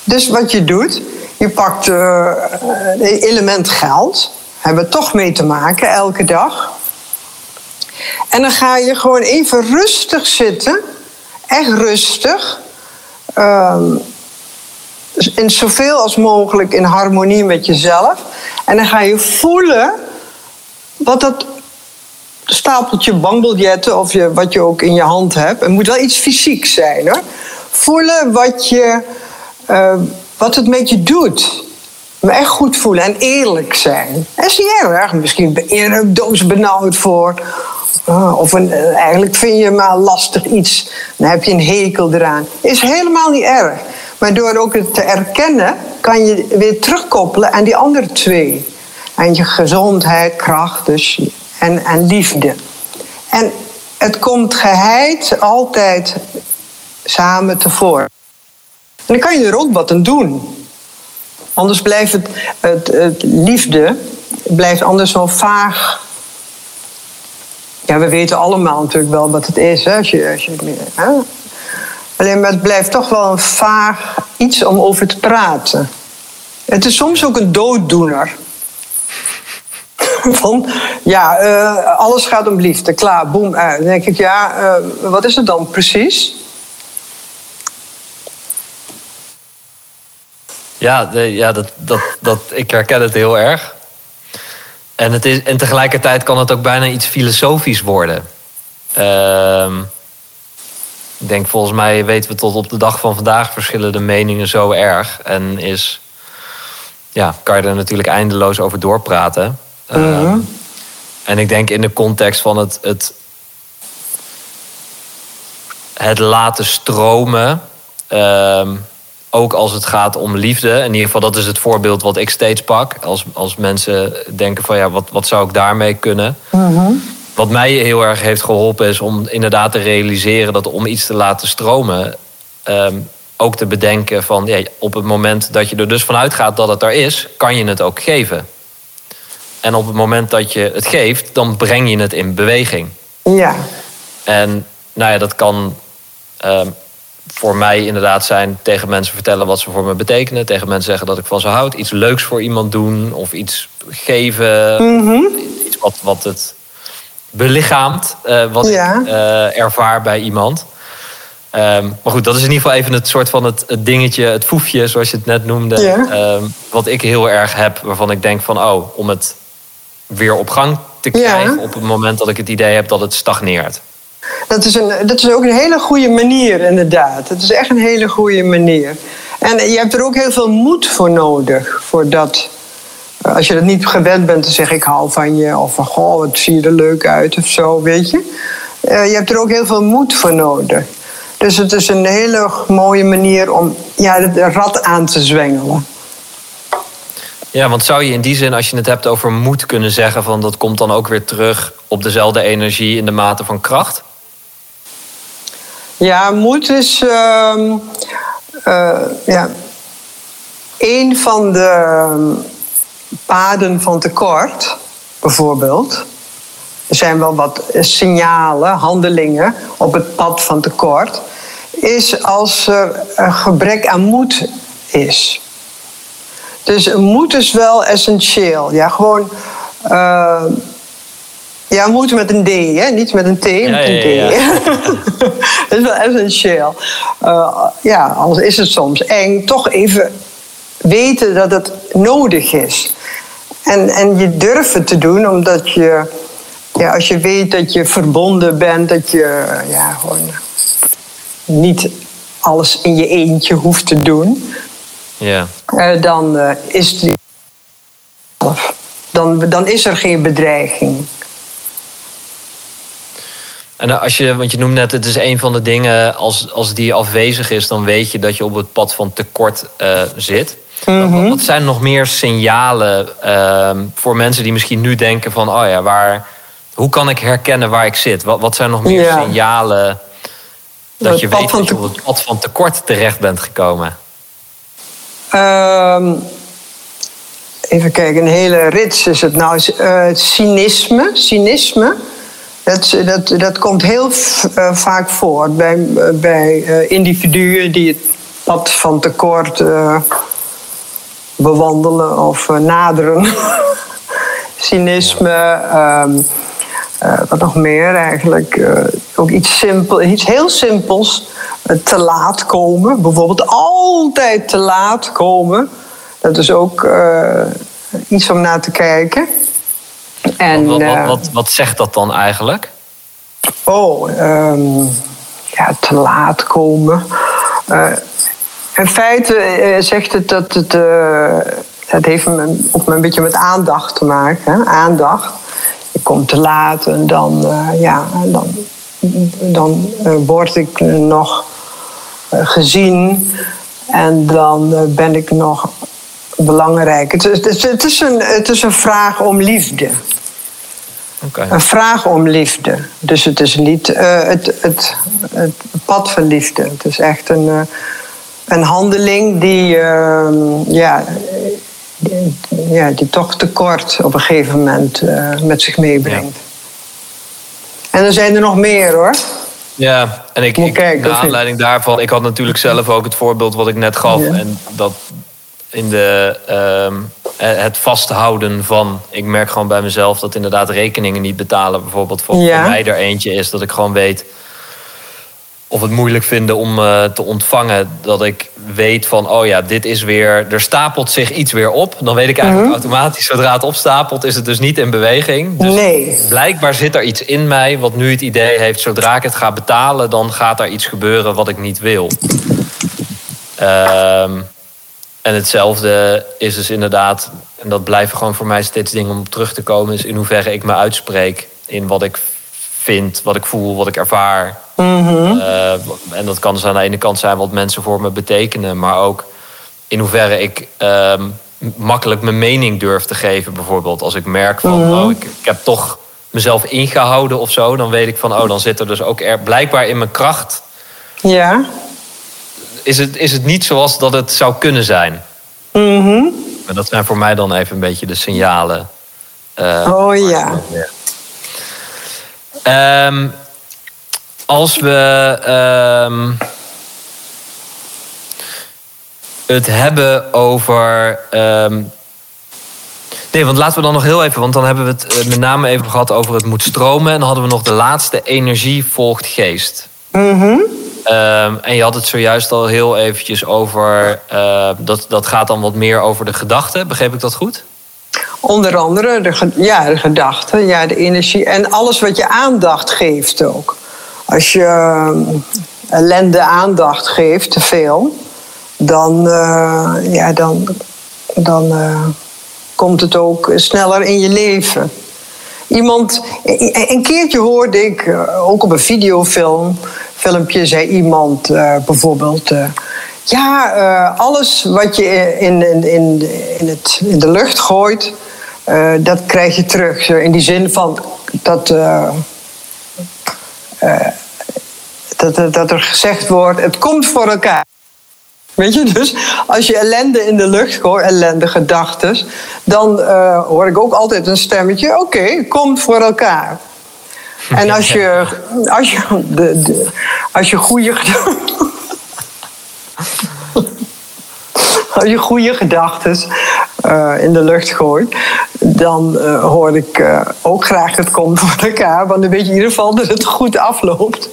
Speaker 3: Dus wat je doet, je pakt het element geld, hebben we toch mee te maken elke dag. En dan ga je gewoon even rustig zitten, echt rustig. Ehm, in zoveel als mogelijk in harmonie met jezelf. En dan ga je voelen wat dat stapeltje bankbiljetten of je, wat je ook in je hand hebt. Het moet wel iets fysiek zijn hoor. Voelen wat, je, eh, wat het met je doet. Echt goed voelen en eerlijk zijn. Dat is niet erg. Misschien ben je er doodsbenauwd voor. Ah, of eh, eigenlijk vind je maar lastig iets. Dan heb je een hekel eraan. Is helemaal niet erg. Maar door ook het te erkennen, kan je weer terugkoppelen aan die andere twee. Aan je gezondheid, kracht dus, en, en liefde. En het komt geheid altijd samen tevoren. En dan kan je er ook wat aan doen. Anders blijft het, het, het liefde blijft anders zo vaag. Ja, we weten allemaal natuurlijk wel wat het is. Hè? Als je, als je, hè? Alleen maar het blijft toch wel een vaag iets om over te praten. Het is soms ook een dooddoener. [LAUGHS] Ja, eh, alles gaat om liefde, klaar, boem, uit. Dan denk ik, ja, eh, wat is het dan precies?
Speaker 1: Ja, de- ja dat, dat, dat, ik herken het heel erg. En, het is, en tegelijkertijd kan het ook bijna iets filosofisch worden. Ehm, ik denk, volgens mij weten we tot op de dag van vandaag verschillen de meningen zo erg. En is, ja, kan je er natuurlijk eindeloos over doorpraten. Ehm, En ik denk in de context van het, het, het laten stromen. ehm, ook als het gaat om liefde. In ieder geval, dat is het voorbeeld wat ik steeds pak. Als, als mensen denken van ja, wat, wat zou ik daarmee kunnen? Wat mij heel erg heeft geholpen is om inderdaad te realiseren dat om iets te laten stromen, ehm, ook te bedenken van ja, op het moment dat je er dus vanuit gaat dat het er is, kan je het ook geven. En op het moment dat je het geeft, dan breng je het in beweging.
Speaker 3: Ja,
Speaker 1: En nou ja, dat kan ehm, voor mij inderdaad zijn tegen mensen vertellen wat ze voor me betekenen. Tegen mensen zeggen dat ik van ze houd. Iets leuks voor iemand doen of iets geven. Iets wat, wat het belichaamt, eh, wat
Speaker 3: Ja.
Speaker 1: ik eh, ervaar bij iemand. Ehm, maar goed, dat is in ieder geval even het soort van het, het dingetje, het foefje, zoals je het net noemde.
Speaker 3: Ja.
Speaker 1: Ehm, wat ik heel erg heb, waarvan ik denk van, oh, om het weer op gang te
Speaker 3: Ja.
Speaker 1: krijgen op het moment dat ik het idee heb dat het stagneert.
Speaker 3: Dat is, een, dat is ook een hele goede manier, inderdaad. Het is echt een hele goede manier. En je hebt er ook heel veel moed voor nodig. Voor dat, eh, als je dat niet gewend bent te zeggen, ik hou van je. Of van, goh, wat zie je er leuk uit of zo, weet je. Eh, je hebt er ook heel veel moed voor nodig. Dus het is een hele mooie manier om ja, het rad aan te zwengelen.
Speaker 1: Ja, want zou je in die zin, als je het hebt over moed, kunnen zeggen van dat komt dan ook weer terug op dezelfde energie in de mate van kracht?
Speaker 3: Ja, moed is ehm, eh, ja, een van de ehm, paden van tekort, bijvoorbeeld. Er zijn wel wat signalen, handelingen op het pad van tekort. is als er een gebrek aan moed is. Dus moed is wel essentieel. Ja, gewoon. Uh, ja, moed met een D, hè? niet met een T, ja, met een D. Ja, ja. [LAUGHS] dat is wel essentieel. Uh, ja, anders is het soms eng. Toch even weten dat het nodig is. En, en je durven te doen, omdat je, ja, als je weet dat je verbonden bent, dat je ja, gewoon niet alles in je eentje hoeft te doen.
Speaker 1: Ja.
Speaker 3: Uh, dan, uh, is dan, dan is er geen bedreiging.
Speaker 1: En als je, want je noemt net, het is een van de dingen, als, als die afwezig is, dan weet je dat je op het pad van tekort uh, zit.
Speaker 3: Mhm.
Speaker 1: Wat zijn nog meer signalen uh, voor mensen die misschien nu denken van, oh ja, waar, hoe kan ik herkennen waar ik zit? Wat, wat zijn nog meer
Speaker 3: Ja.
Speaker 1: signalen dat je weet dat je op het pad van tekort terecht bent gekomen?
Speaker 3: Ehm, even kijken, een hele rits is het nou. eh, cynisme. cynisme dat, dat, dat komt heel eh, vaak voor bij, bij eh, individuen die het pad van tekort eh, bewandelen of eh, naderen. [LAUGHS] cynisme. ehm, eh, wat nog meer eigenlijk? eh, ook iets, simpel, iets heel simpels. eh, te laat komen. Bijvoorbeeld altijd te laat komen. Dat is ook eh, iets om naar te kijken. En,
Speaker 1: wat, wat,
Speaker 3: eh,
Speaker 1: wat, wat zegt dat dan eigenlijk?
Speaker 3: Oh, ehm, ja, te laat komen. Eh, in feite eh, zegt het dat het. het heeft me- ook een beetje met aandacht te maken. Hè? Aandacht. Je komt te laat en dan, ja, dan, dan word ik nog gezien. En dan ben ik nog belangrijk. Het, is- het, is- het, is een, het is een vraag om liefde. Een vraag om liefde. Dus het is niet eh, het, het, het pad van liefde. Het is echt een, eh, een handeling die, eh, ja, die, ja, die toch tekort op een gegeven moment eh, met zich meebrengt. En er zijn er nog meer hoor.
Speaker 1: Ja, en ik, ik naar aanleiding daarvan, ik had natuurlijk zelf ook het voorbeeld wat ik net gaf.
Speaker 3: Ja.
Speaker 1: En dat in de, ehm, eh, het vasthouden van, ik merk gewoon bij mezelf dat inderdaad rekeningen niet betalen, bijvoorbeeld voor,
Speaker 3: Ja.
Speaker 1: voor mij er eentje is, dat ik gewoon weet of het moeilijk vinden om eh, te ontvangen. Dat ik weet van, oh ja, dit is weer, er stapelt zich iets weer op. Dan weet ik eigenlijk
Speaker 3: Mhm.
Speaker 1: automatisch, zodra het opstapelt, is het dus niet in beweging. Dus
Speaker 3: Nee.
Speaker 1: blijkbaar zit er iets in mij wat nu het idee heeft... zodra ik het ga betalen, dan gaat er iets gebeuren wat ik niet wil. Ehm, en hetzelfde is dus inderdaad... en dat blijven gewoon voor mij steeds dingen om terug te komen... is in hoeverre ik me uitspreek in wat ik vind, wat ik voel, wat ik ervaar. Eh, en dat kan dus aan de ene kant zijn wat mensen voor me betekenen... maar ook in hoeverre ik ehm, makkelijk mijn mening durf te geven, bijvoorbeeld. Als ik merk van, oh, ik, ik heb toch mezelf ingehouden of zo, dan weet ik van, oh, dan zit er dus ook er, blijkbaar in mijn kracht.
Speaker 3: Ja.
Speaker 1: Is het, is het niet zoals dat het zou kunnen zijn? Maar dat zijn voor mij dan even een beetje de signalen. eh,
Speaker 3: Oh ja.
Speaker 1: Ehm, als we ehm, het hebben over. ehm, nee, want laten we dan nog heel even, want dan hebben we het eh, met name even gehad over het moet stromen. En dan hadden we nog de laatste energie volgt geest.
Speaker 3: Mhm.
Speaker 1: Ehm, en je had het zojuist al heel eventjes over. eh, dat, dat gaat dan wat meer over de gedachten. Begreep ik dat goed?
Speaker 3: Onder andere de, ja, de gedachten, ja, de energie en alles wat je aandacht geeft ook. Als je eh, ellende aandacht geeft, te veel, dan, eh, ja, dan, dan eh, komt het ook sneller in je leven. Iemand, een keertje hoorde ik, eh, ook op een videofilm, filmpje, zei iemand eh, bijvoorbeeld. eh, ja, eh, alles wat je in, in, in, in, het, in de lucht gooit, dat krijg je terug. In die zin van dat, dat, dat- er gezegd wordt: het komt voor elkaar. Weet je, dus als je ellende in de lucht gooit, ellende gedachten, dan hoor ik ook altijd een stemmetje: oké, komt voor elkaar. En als je, als je, de, de, als je goede als je goede gedachten uh, in de lucht gooit, dan uh, hoor ik uh, ook graag het komt voor elkaar. Want dan weet je in ieder geval dat het goed afloopt.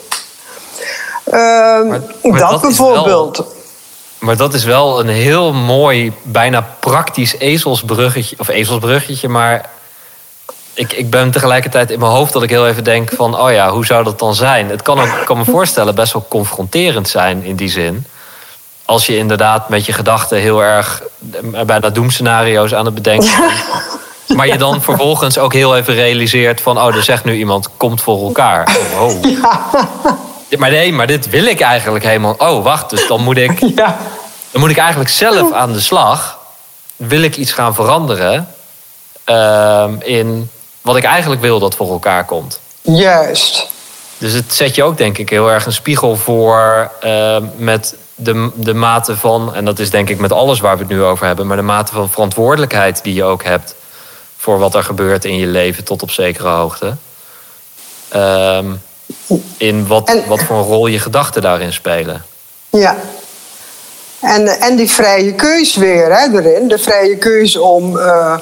Speaker 3: Ehm, maar, maar dat, dat bijvoorbeeld.
Speaker 1: Wel, maar dat is wel een heel mooi, bijna praktisch ezelsbruggetje. Of ezelsbruggetje, maar ik, ik ben tegelijkertijd in mijn hoofd dat ik heel even denk van... oh ja, hoe zou dat dan zijn? Het kan, ook, ik kan me [LAUGHS] voorstellen best wel confronterend zijn in die zin. Als je inderdaad met je gedachten heel erg bijna doemscenario's aan het bedenken. [LAUGHS] Maar je dan vervolgens ook heel even realiseert van... oh, er zegt nu iemand, komt voor elkaar. Oh, [LAUGHS] ja. Maar nee, maar dit wil ik eigenlijk helemaal... oh, wacht, dus dan moet ik... Ja. Dan moet ik eigenlijk zelf aan de slag. Wil ik iets gaan veranderen... Uh, in wat ik eigenlijk wil dat voor elkaar komt.
Speaker 3: Juist.
Speaker 1: Dus het zet je ook denk ik heel erg een spiegel voor uh, met de, de mate van, en dat is denk ik met alles waar we het nu over hebben, maar de mate van verantwoordelijkheid die je ook hebt voor wat er gebeurt in je leven tot op zekere hoogte. Uh, in wat, wat voor een rol je gedachten daarin spelen.
Speaker 3: Ja. En, en die vrije keus weer hè, erin. De vrije keus om uh,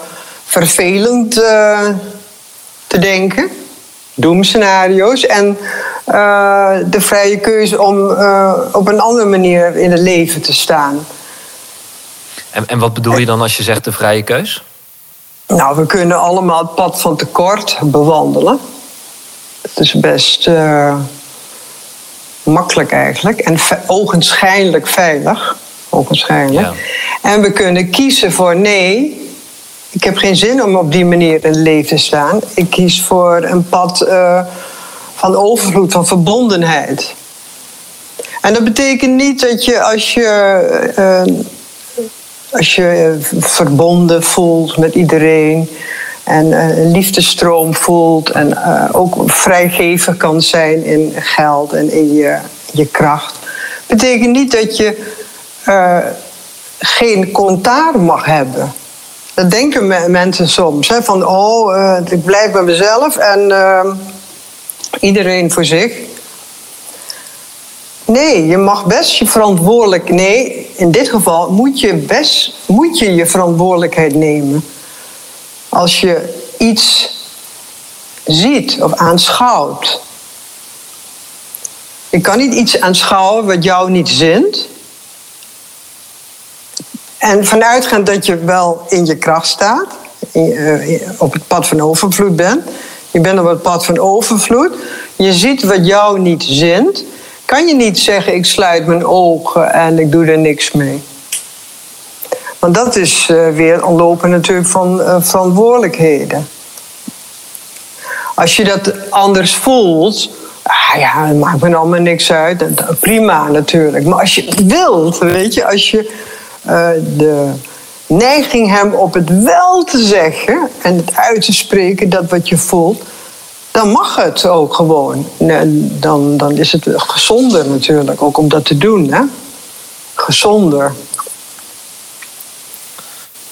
Speaker 3: vervelend uh, te denken, doemscenario's. En uh, de vrije keuze om uh, op een andere manier in het leven te staan.
Speaker 1: En, en wat bedoel je dan als je zegt de vrije keus?
Speaker 3: Nou, we kunnen allemaal het pad van tekort bewandelen. Het is best uh, makkelijk eigenlijk en ogenschijnlijk veilig. Ogenschijnlijk. Ja. En we kunnen kiezen voor nee, ik heb geen zin om op die manier in leven te staan. Ik kies voor een pad uh, van overvloed, van verbondenheid. En dat betekent niet dat je als je, uh, als je verbonden voelt met iedereen en een liefdestroom voelt en ook vrijgever kan zijn in geld en in je, je kracht, betekent niet dat je geen commentaar mag hebben. Dat denken mensen soms. Hè, van, oh, uh, ik blijf bij mezelf en uh, iedereen voor zich. Nee, je mag best je verantwoordelijk... Nee, in dit geval moet je best moet je, je verantwoordelijkheid nemen. Als je iets ziet of aanschouwt. Je kan niet iets aanschouwen wat jou niet zint... En vanuitgaand dat je wel in je kracht staat, eh, op het pad van overvloed bent, je bent op het pad van overvloed, je ziet wat jou niet zint, kan je niet zeggen: ik sluit mijn ogen en ik doe er niks mee. Want dat is uh, weer ontlopen natuurlijk van uh, verantwoordelijkheden. Als je dat anders voelt, ah ja, het maakt me allemaal niks uit. Prima natuurlijk. Maar als je wilt, weet je, als je uh, de neiging hebben op het wel te zeggen en het uit te spreken, dat wat je voelt, dan mag het ook gewoon. Dan, dan is het gezonder natuurlijk ook om dat te doen. Hè? Gezonder.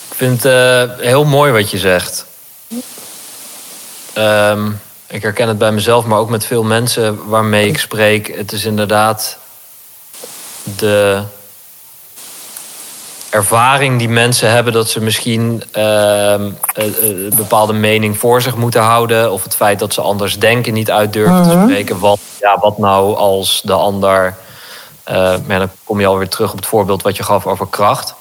Speaker 1: Ik vind het uh, heel mooi wat je zegt. Um, ik herken het bij mezelf, maar ook met veel mensen waarmee ik spreek. Het is inderdaad de ervaring die mensen hebben dat ze misschien uh, een, een bepaalde mening voor zich moeten houden. Of het feit dat ze anders denken niet uit durven te mhm. spreken. Wat, ja, wat nou als de ander. Uh, dan kom je alweer terug op het voorbeeld wat je gaf over kracht.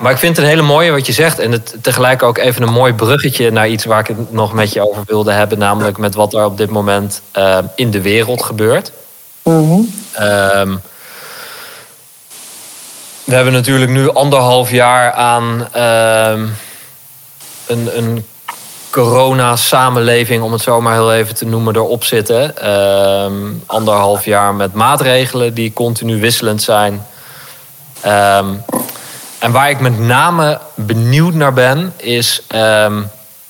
Speaker 1: Maar ik vind het een hele mooie wat je zegt. En het, tegelijk ook even een mooi bruggetje naar iets waar ik het nog met je over wilde hebben. Namelijk met wat er op dit moment uh, in de wereld gebeurt. Mm we hebben natuurlijk nu anderhalf jaar aan uh, een, een corona-samenleving, om het zo maar heel even te noemen, erop zitten. Uh, anderhalf jaar met maatregelen die continu wisselend zijn. Ehm, en waar ik met name benieuwd naar ben, is. Ehm,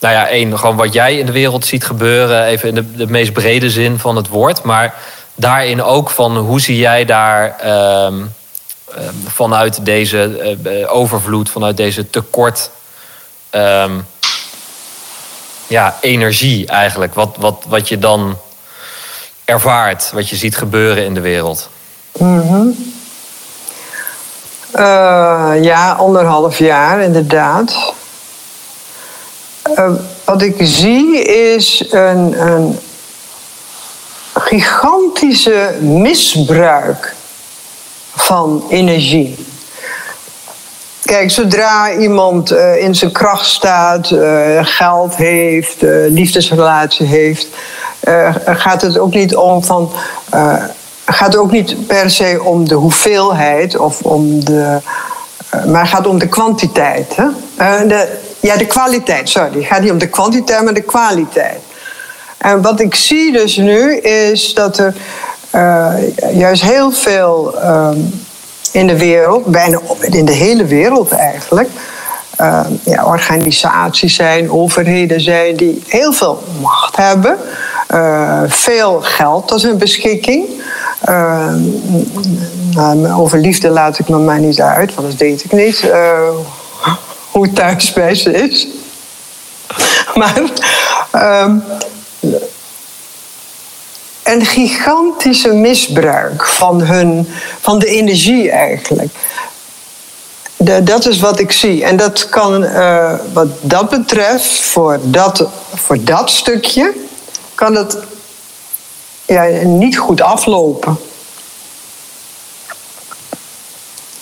Speaker 1: nou ja, één, gewoon wat jij in de wereld ziet gebeuren, even in de, de meest brede zin van het woord. Maar daarin ook van hoe zie jij daar Ehm, vanuit deze uh, overvloed, vanuit deze tekort. Um, ja, energie eigenlijk. Wat, wat, wat je dan ervaart, wat je ziet gebeuren in de wereld.
Speaker 3: Eh, ja, anderhalf jaar inderdaad. Eh, wat ik zie is een, een gigantische misbruik van energie. Kijk, zodra iemand eh, in zijn kracht staat, eh, geld heeft, uh, liefdesrelatie heeft, gaat het ook niet om van. gaat ook niet per se om de hoeveelheid of om de. maar gaat om de kwantiteit. Hè? de, ja, de kwaliteit, sorry. Het gaat niet om de kwantiteit, maar de kwaliteit. En wat ik zie dus nu is dat er juist heel veel ehm, in de wereld, bijna in de hele wereld eigenlijk, uh, ja, organisaties zijn, overheden zijn die heel veel macht hebben, uh, veel geld tot hun beschikking. Uh, nou, over liefde laat ik nog maar niet uit, want dat weet ik niet hoe het thuis bij ze is. [LAUGHS] maar ehm, een gigantische misbruik van, hun, van de energie eigenlijk. De, dat is wat ik zie. En dat kan, uh, wat dat betreft, voor dat, voor dat stukje, kan het ja, niet goed aflopen.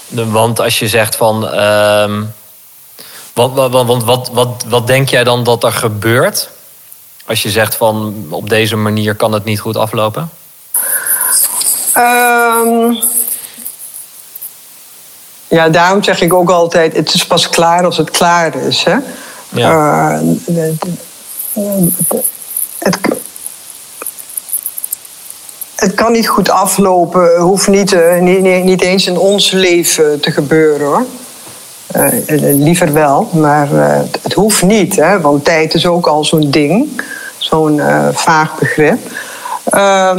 Speaker 1: Want als je zegt van. Uh, wat, wat, wat, wat, wat denk jij dan dat er gebeurt? Als je zegt van op deze manier kan het niet goed aflopen?
Speaker 3: Um, ja, daarom zeg ik ook altijd: het is pas klaar als het klaar is. Hè? Ja. Uh, het, het kan niet goed aflopen, hoeft niet, uh, niet, niet, eens in ons leven te gebeuren hoor. Uh, liever wel, maar het hoeft niet, hè, want tijd is ook al zo'n ding zo'n vaag begrip. Uh,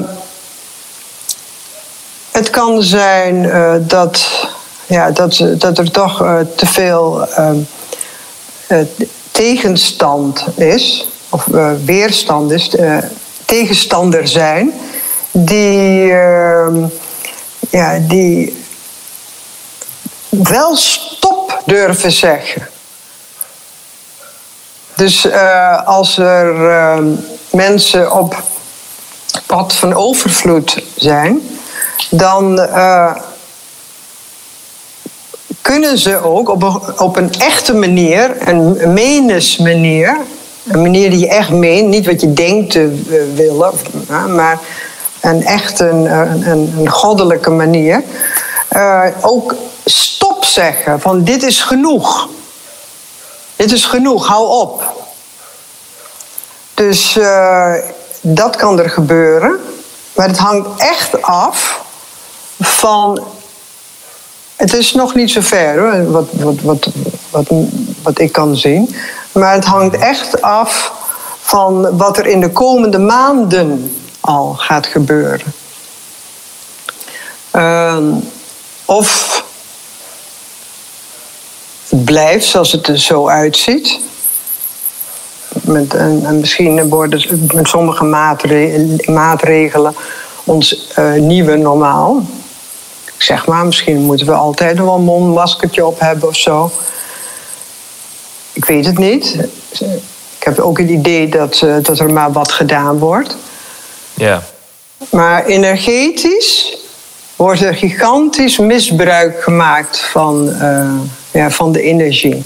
Speaker 3: het kan zijn dat, ja, dat, dat er toch te veel ehm, tegenstand is, of weerstand is, tegenstander zijn, die, ehm, ja, die wel durven zeggen. Dus uh, als er uh, mensen op pad van overvloed zijn, dan uh, kunnen ze ook op een, op een echte manier, een menismanier, een manier die je echt meent, niet wat je denkt te willen, maar een echt een, een, een goddelijke manier, ook zeggen van dit is genoeg. Dit is genoeg, hou op. Dus uh, dat kan er gebeuren. Maar het hangt echt af van. Het is nog niet zo ver hoor, wat, wat, wat, wat, ik kan zien. Maar het hangt echt af van wat er in de komende maanden al gaat gebeuren. Uh, of blijft zoals het er zo uitziet. Met, en, misschien worden met sommige maatregelen ons uh, nieuwe normaal. Ik zeg maar, misschien moeten we altijd nog wel een mondmaskertje op hebben of zo. Ik weet het niet. Ik heb ook het idee dat, uh, dat er maar wat gedaan wordt.
Speaker 1: Ja.
Speaker 3: Maar energetisch wordt er gigantisch misbruik gemaakt van. Uh, ja, van de energie.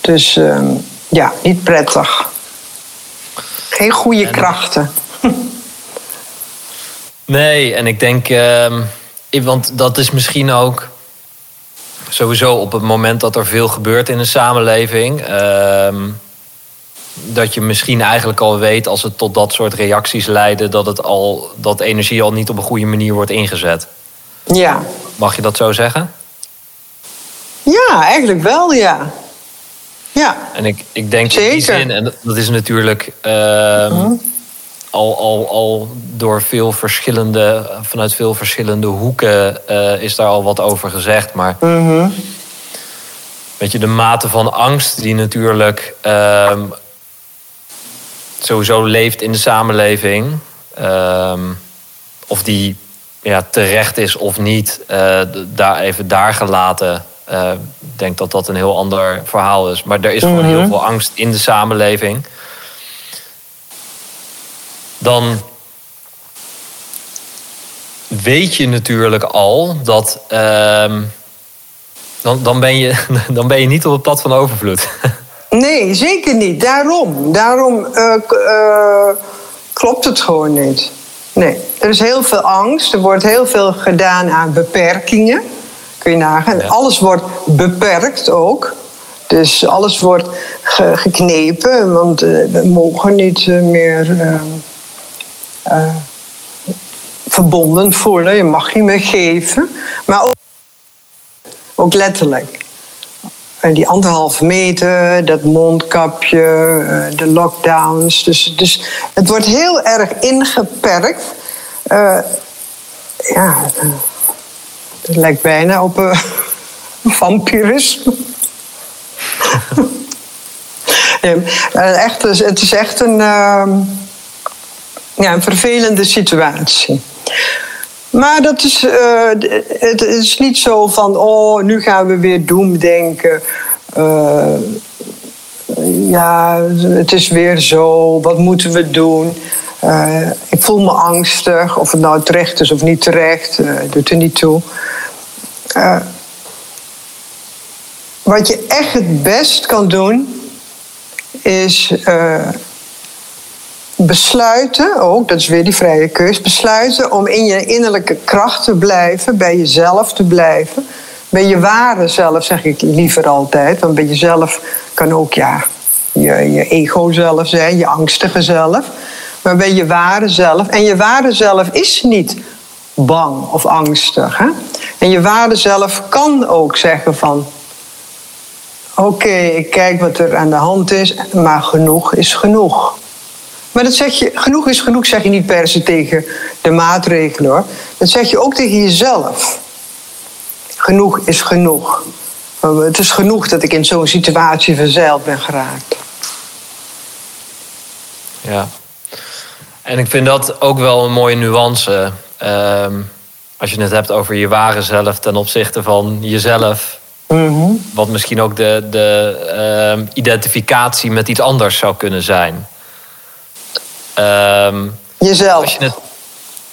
Speaker 3: Dus uh, ja, niet prettig. Geen goede krachten. [LAUGHS]
Speaker 1: nee, en ik denk, uh, want dat is misschien ook sowieso op het moment dat er veel gebeurt in een samenleving. Uh, dat je misschien eigenlijk al weet als het tot dat soort reacties leidt, dat, het al, dat energie al niet op een goede manier wordt ingezet.
Speaker 3: Ja.
Speaker 1: Mag je dat zo zeggen?
Speaker 3: Ja, eigenlijk wel, ja. Ja.
Speaker 1: En ik, ik denk Zeker. in die zin, en dat is natuurlijk uh, al, al, al door veel verschillende, vanuit veel verschillende hoeken uh, is daar al wat over gezegd. Maar weet je, de mate van angst die natuurlijk uh, sowieso leeft in de samenleving. ehm, of die ja, terecht is of niet, eh, daar even daar gelaten. Eh, ik denk dat dat een heel ander verhaal is. Maar er is gewoon heel veel angst in de samenleving. Dan weet je natuurlijk al dat. ehm, dan, dan, ben je, [LAUGHS] dan ben je niet op het pad van overvloed. [LAUGHS]
Speaker 3: Nee, zeker niet. Daarom. Daarom eh, eh, klopt het gewoon niet. Nee, er is heel veel angst. Er wordt heel veel gedaan aan beperkingen. Kun je nagaan.
Speaker 1: Ja.
Speaker 3: Alles wordt beperkt ook. Dus alles wordt ge- geknepen, want eh, we mogen niet eh, meer eh, verbonden voelen. Je mag niet meer geven. Maar ook, ook letterlijk. En die anderhalve meter, dat mondkapje, de lockdowns. Dus, dus het wordt heel erg ingeperkt. Ja, het lijkt bijna op eh, [LAUGHS] vampirisme. [LAUGHS] ja, eh, echt, het is echt een, ehm, ja, een vervelende situatie. Maar dat is, eh, het is niet zo van, oh, nu gaan we weer doemdenken. Eh ja, het is weer zo, wat moeten we doen? Ik voel me angstig, of het nou terecht is of niet terecht, doet er niet toe. Eh, wat je echt het best kan doen, is eh, besluiten, ook, dat is weer die vrije keus, besluiten om in je innerlijke kracht te blijven, bij jezelf te blijven. Bij je ware zelf, zeg ik liever altijd. Want bij jezelf kan ook ja, je, je ego zelf zijn, je angstige zelf. Maar bij je ware zelf. En je ware zelf is niet bang of angstig. Hè? En je ware zelf kan ook zeggen van... Oké, ik kijk wat er aan de hand is, maar genoeg is genoeg. Maar dat zeg je, genoeg is genoeg zeg je niet per se tegen de maatregelen hoor. Dat zeg je ook tegen jezelf. Genoeg is genoeg. Het is genoeg dat ik in zo'n situatie verzeild ben geraakt.
Speaker 1: Ja. En ik vind dat ook wel een mooie nuance. Ehm, als je het hebt over je ware zelf ten opzichte van jezelf.
Speaker 3: Mhm.
Speaker 1: Wat misschien ook de, de ehm, identificatie met iets anders zou kunnen zijn. Ehm,
Speaker 3: Jezelf.
Speaker 1: als je het,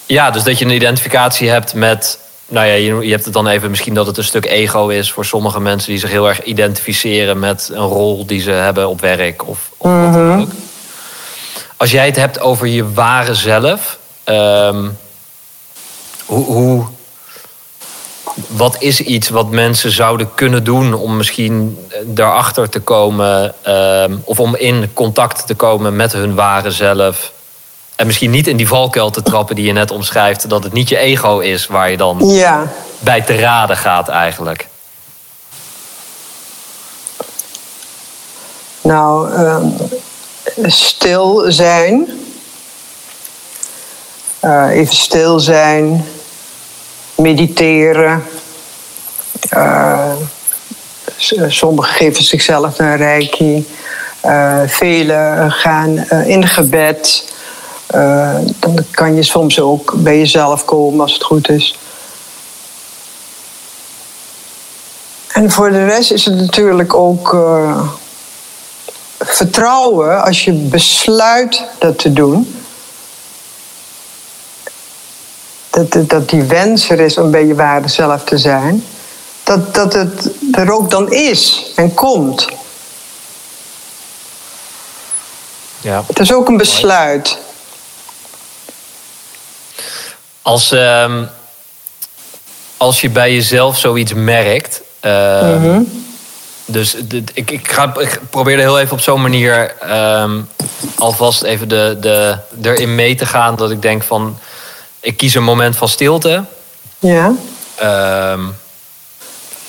Speaker 1: ja, dus dat je een identificatie hebt met. Nou ja, je, je hebt het dan even misschien dat het een stuk ego is voor sommige mensen die zich heel erg identificeren met een rol die ze hebben op werk of, of wat dan ook. Als jij het hebt over je ware zelf, hoe, hoe, wat is iets wat mensen zouden kunnen doen om misschien daarachter te komen ehm, of om in contact te komen met hun ware zelf? En misschien niet in die valkuil te trappen die je net omschrijft, dat het niet je ego is waar je dan
Speaker 3: Ja.
Speaker 1: bij te raden gaat eigenlijk.
Speaker 3: Nou, ehm, stil zijn. Eh, even stil zijn. Mediteren. Eh, sommigen geven zichzelf een reiki. Eh velen gaan eh, in gebed. Dan kan je soms ook bij jezelf komen als het goed is. En voor de rest is het natuurlijk ook vertrouwen als je besluit dat te doen. Dat, dat, die wens er is om bij je ware zelf te zijn. Dat, dat het er ook dan is en komt.
Speaker 1: Ja.
Speaker 3: Het is ook een besluit.
Speaker 1: Als, ehm, als je bij jezelf zoiets merkt. ehm, Dus dit- ik, ik, ga, ik probeer er heel even op zo'n manier ehm, alvast even de, de, erin mee te gaan. Dat ik denk van, ik kies een moment van stilte.
Speaker 3: Ja.
Speaker 1: Ehm,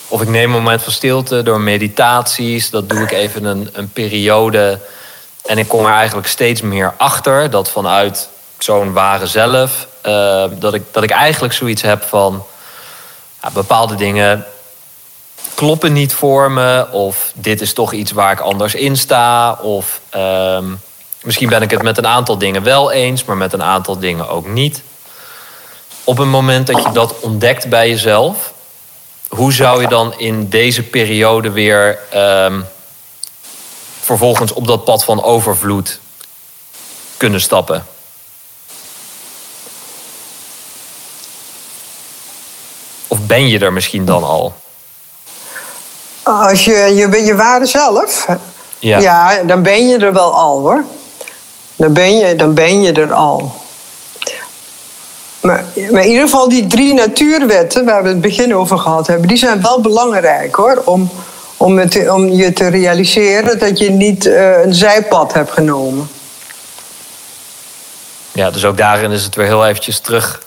Speaker 1: of ik neem een moment van stilte door meditaties. Dat doe ik even een, een periode. En ik kom er eigenlijk steeds meer achter dat vanuit zo'n ware zelf. eh, dat, ik, dat ik eigenlijk zoiets heb van ja, bepaalde dingen kloppen niet voor me. Of dit is toch iets waar ik anders in sta. Of ehm, misschien ben ik het met een aantal dingen wel eens, maar met een aantal dingen ook niet. Op een moment dat je dat ontdekt bij jezelf, hoe zou je dan in deze periode weer ehm, vervolgens op dat pad van overvloed kunnen stappen? Of ben je er misschien dan al?
Speaker 3: Als je, je, je ware zelf,
Speaker 1: Ja.
Speaker 3: ja. dan ben je er wel al hoor. Dan ben je, dan ben je er al. Maar, maar in ieder geval die drie natuurwetten waar we het begin over gehad hebben, die zijn wel belangrijk hoor. Om, om, het, om je te realiseren dat je niet eh, een zijpad hebt genomen.
Speaker 1: Ja, dus ook daarin is het weer heel eventjes terug,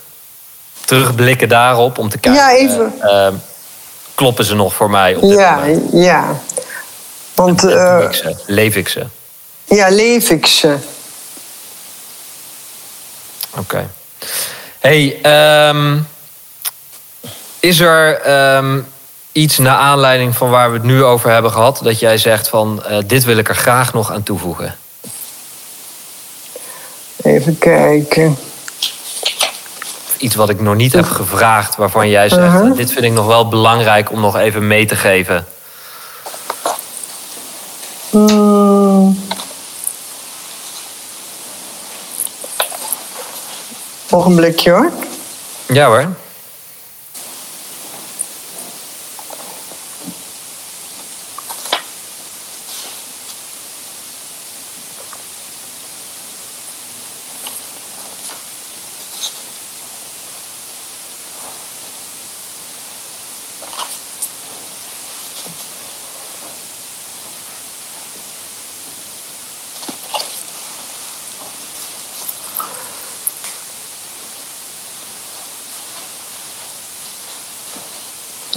Speaker 1: terugblikken daarop om te kijken.
Speaker 3: Ja, even.
Speaker 1: eh, eh, kloppen ze nog voor mij op dit
Speaker 3: Ja,
Speaker 1: moment?
Speaker 3: ja. Want
Speaker 1: En ik ze? Leef ik ze?
Speaker 3: ja, leef ik ze.
Speaker 1: Oké. Hey, ehm, is er ehm, iets naar aanleiding van waar we het nu over hebben gehad... dat jij zegt van, eh, dit wil ik er graag nog aan toevoegen?
Speaker 3: Even kijken.
Speaker 1: Iets wat ik nog niet heb gevraagd... waarvan jij zegt,
Speaker 3: Uh-huh.
Speaker 1: eh, dit vind ik nog wel belangrijk om nog even mee te geven.
Speaker 3: Hmm. Ogenblikje hoor.
Speaker 1: Ja hoor.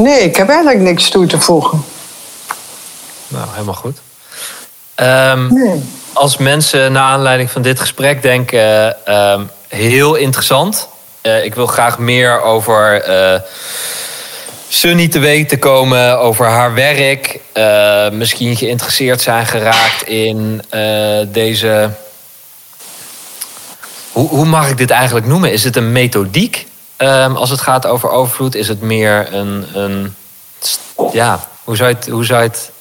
Speaker 3: Nee, ik heb eigenlijk niks toe te voegen.
Speaker 1: Nou, helemaal goed. Ehm,
Speaker 3: Nee.
Speaker 1: Als mensen naar aanleiding van dit gesprek denken... ehm, heel interessant. Eh, ik wil graag meer over eh Sunny te weten komen, over haar werk. eh, misschien geïnteresseerd zijn geraakt in deze... Hoe, hoe mag ik dit eigenlijk noemen? Is het een methodiek ehm, als het gaat over overvloed? Is het meer een... een ja, hoe zou je het... Hoe zou je het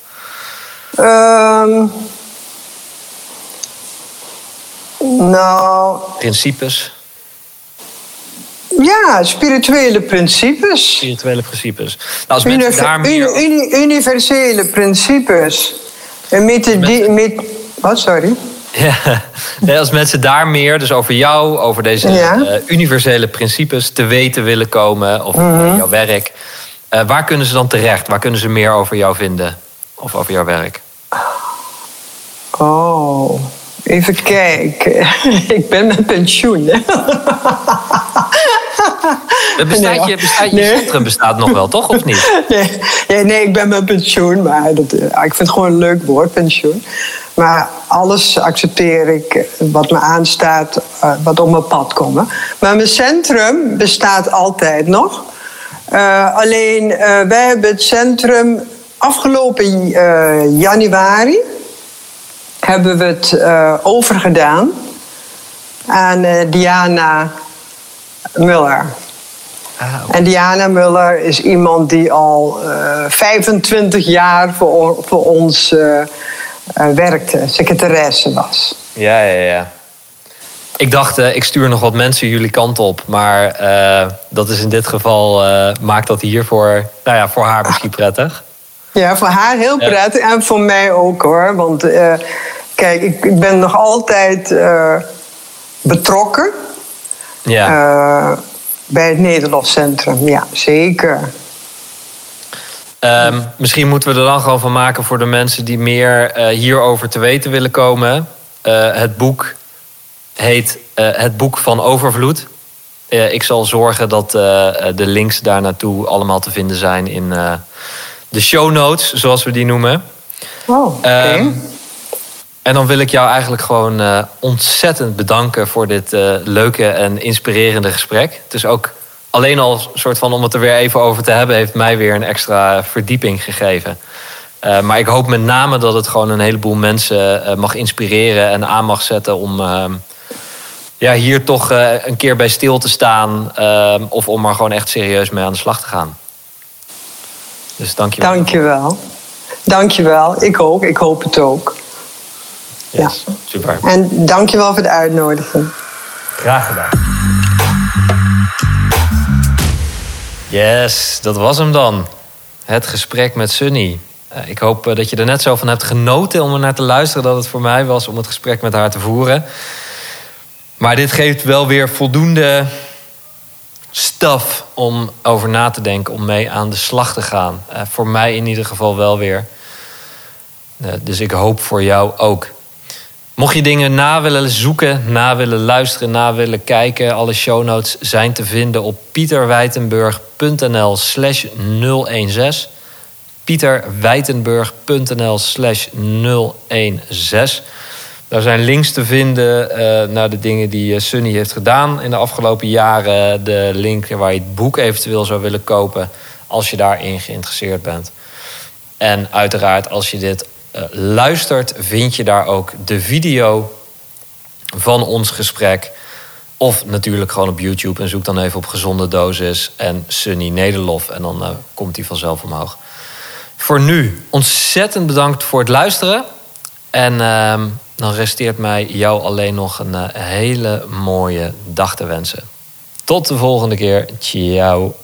Speaker 3: Ehm, nou,
Speaker 1: principes?
Speaker 3: ja, spirituele principes.
Speaker 1: Spirituele principes. Nou, als mensen
Speaker 3: Univer-
Speaker 1: daar meer...
Speaker 3: uni- uni- universele principes. En methodi- met, wat, sorry?
Speaker 1: Ja, [LAUGHS] nee, als mensen daar meer, dus over jou, over deze
Speaker 3: Ja.
Speaker 1: eh, universele principes te weten willen komen, of over jouw werk, eh, waar kunnen ze dan terecht? Waar kunnen ze meer over jou vinden? Of over jouw werk?
Speaker 3: Oh, even kijken. [LAUGHS] ik ben met pensioen. [LAUGHS] [LAUGHS]
Speaker 1: Het bestaat
Speaker 3: Nee,
Speaker 1: je, bestaat je centrum bestaat nog wel, toch? Of niet? [LAUGHS]
Speaker 3: nee, nee, nee, ik ben met pensioen, maar dat, eh, ik vind het gewoon een leuk woord, pensioen. Maar alles accepteer ik eh, wat me aanstaat, eh, wat op mijn pad komt. Maar mijn centrum bestaat altijd nog. Alleen, wij hebben het centrum afgelopen januari... hebben we het overgedaan aan Diana Muller.
Speaker 1: Ah.
Speaker 3: En Diana Muller is iemand die al eh 25 jaar voor, voor ons eh, eh, werkte, secretaresse was.
Speaker 1: Ja, ja, ja. Ik dacht, ik stuur nog wat mensen jullie kant op. Maar dat is in dit geval, maakt dat hiervoor, nou ja, voor haar misschien prettig.
Speaker 3: Ja, voor haar heel
Speaker 1: Ja.
Speaker 3: prettig en voor mij ook hoor. Want kijk, ik, ben nog altijd betrokken
Speaker 1: Ja.
Speaker 3: eh, bij het Nederlands Centrum. Ja, zeker.
Speaker 1: Ehm, misschien moeten we er dan gewoon van maken voor de mensen die meer eh, hierover te weten willen komen. Eh, het boek heet Het Boek van Overvloed. Ik zal zorgen dat de links daar naartoe allemaal te vinden zijn in de show notes, zoals we die noemen.
Speaker 3: Oh, oké.
Speaker 1: Ehm, en dan wil ik jou eigenlijk gewoon eh, ontzettend bedanken voor dit eh, leuke en inspirerende gesprek. Het is ook alleen al soort van om het er weer even over te hebben, heeft mij weer een extra verdieping gegeven. Eh, maar ik hoop met name dat het gewoon een heleboel mensen mag inspireren en aan mag zetten om ehm, ja, hier toch een keer bij stil te staan. ehm, of om er gewoon echt serieus mee aan de slag te gaan. Dus dank je wel.
Speaker 3: Dankjewel. Dankjewel. Ik ook. Ik hoop het ook.
Speaker 1: Yes, Super.
Speaker 3: En dankjewel voor de uitnodiging.
Speaker 1: Graag gedaan. Yes, dat was hem dan. Het gesprek met Sunny. Eh, ik hoop eh, dat je er net zo van hebt genoten om er naar te luisteren... dat het voor mij was om het gesprek met haar te voeren. Maar dit geeft wel weer voldoende staf om over na te denken... om mee aan de slag te gaan. Eh, voor mij in ieder geval wel weer. Dus ik hoop voor jou ook. Mocht je dingen na willen zoeken, na willen luisteren, na willen kijken, alle show notes zijn te vinden op pieterwijtenburg.nl slash 016. pieterwijtenburg.nl slash 016. Daar zijn links te vinden eh, naar de dingen die eh, Sunny heeft gedaan in de afgelopen jaren. De link waar je het boek eventueel zou willen kopen als je daarin geïnteresseerd bent. En uiteraard, als je dit luistert, vind je daar ook de video van ons gesprek. Of natuurlijk gewoon op YouTube en zoek dan even op Gezonde Dosis en Sunny Nederlof. En dan eh, komt die vanzelf omhoog. Voor nu, ontzettend bedankt voor het luisteren. En ehm, dan resteert mij jou alleen nog een eh, hele mooie dag te wensen. Tot de volgende keer. Ciao.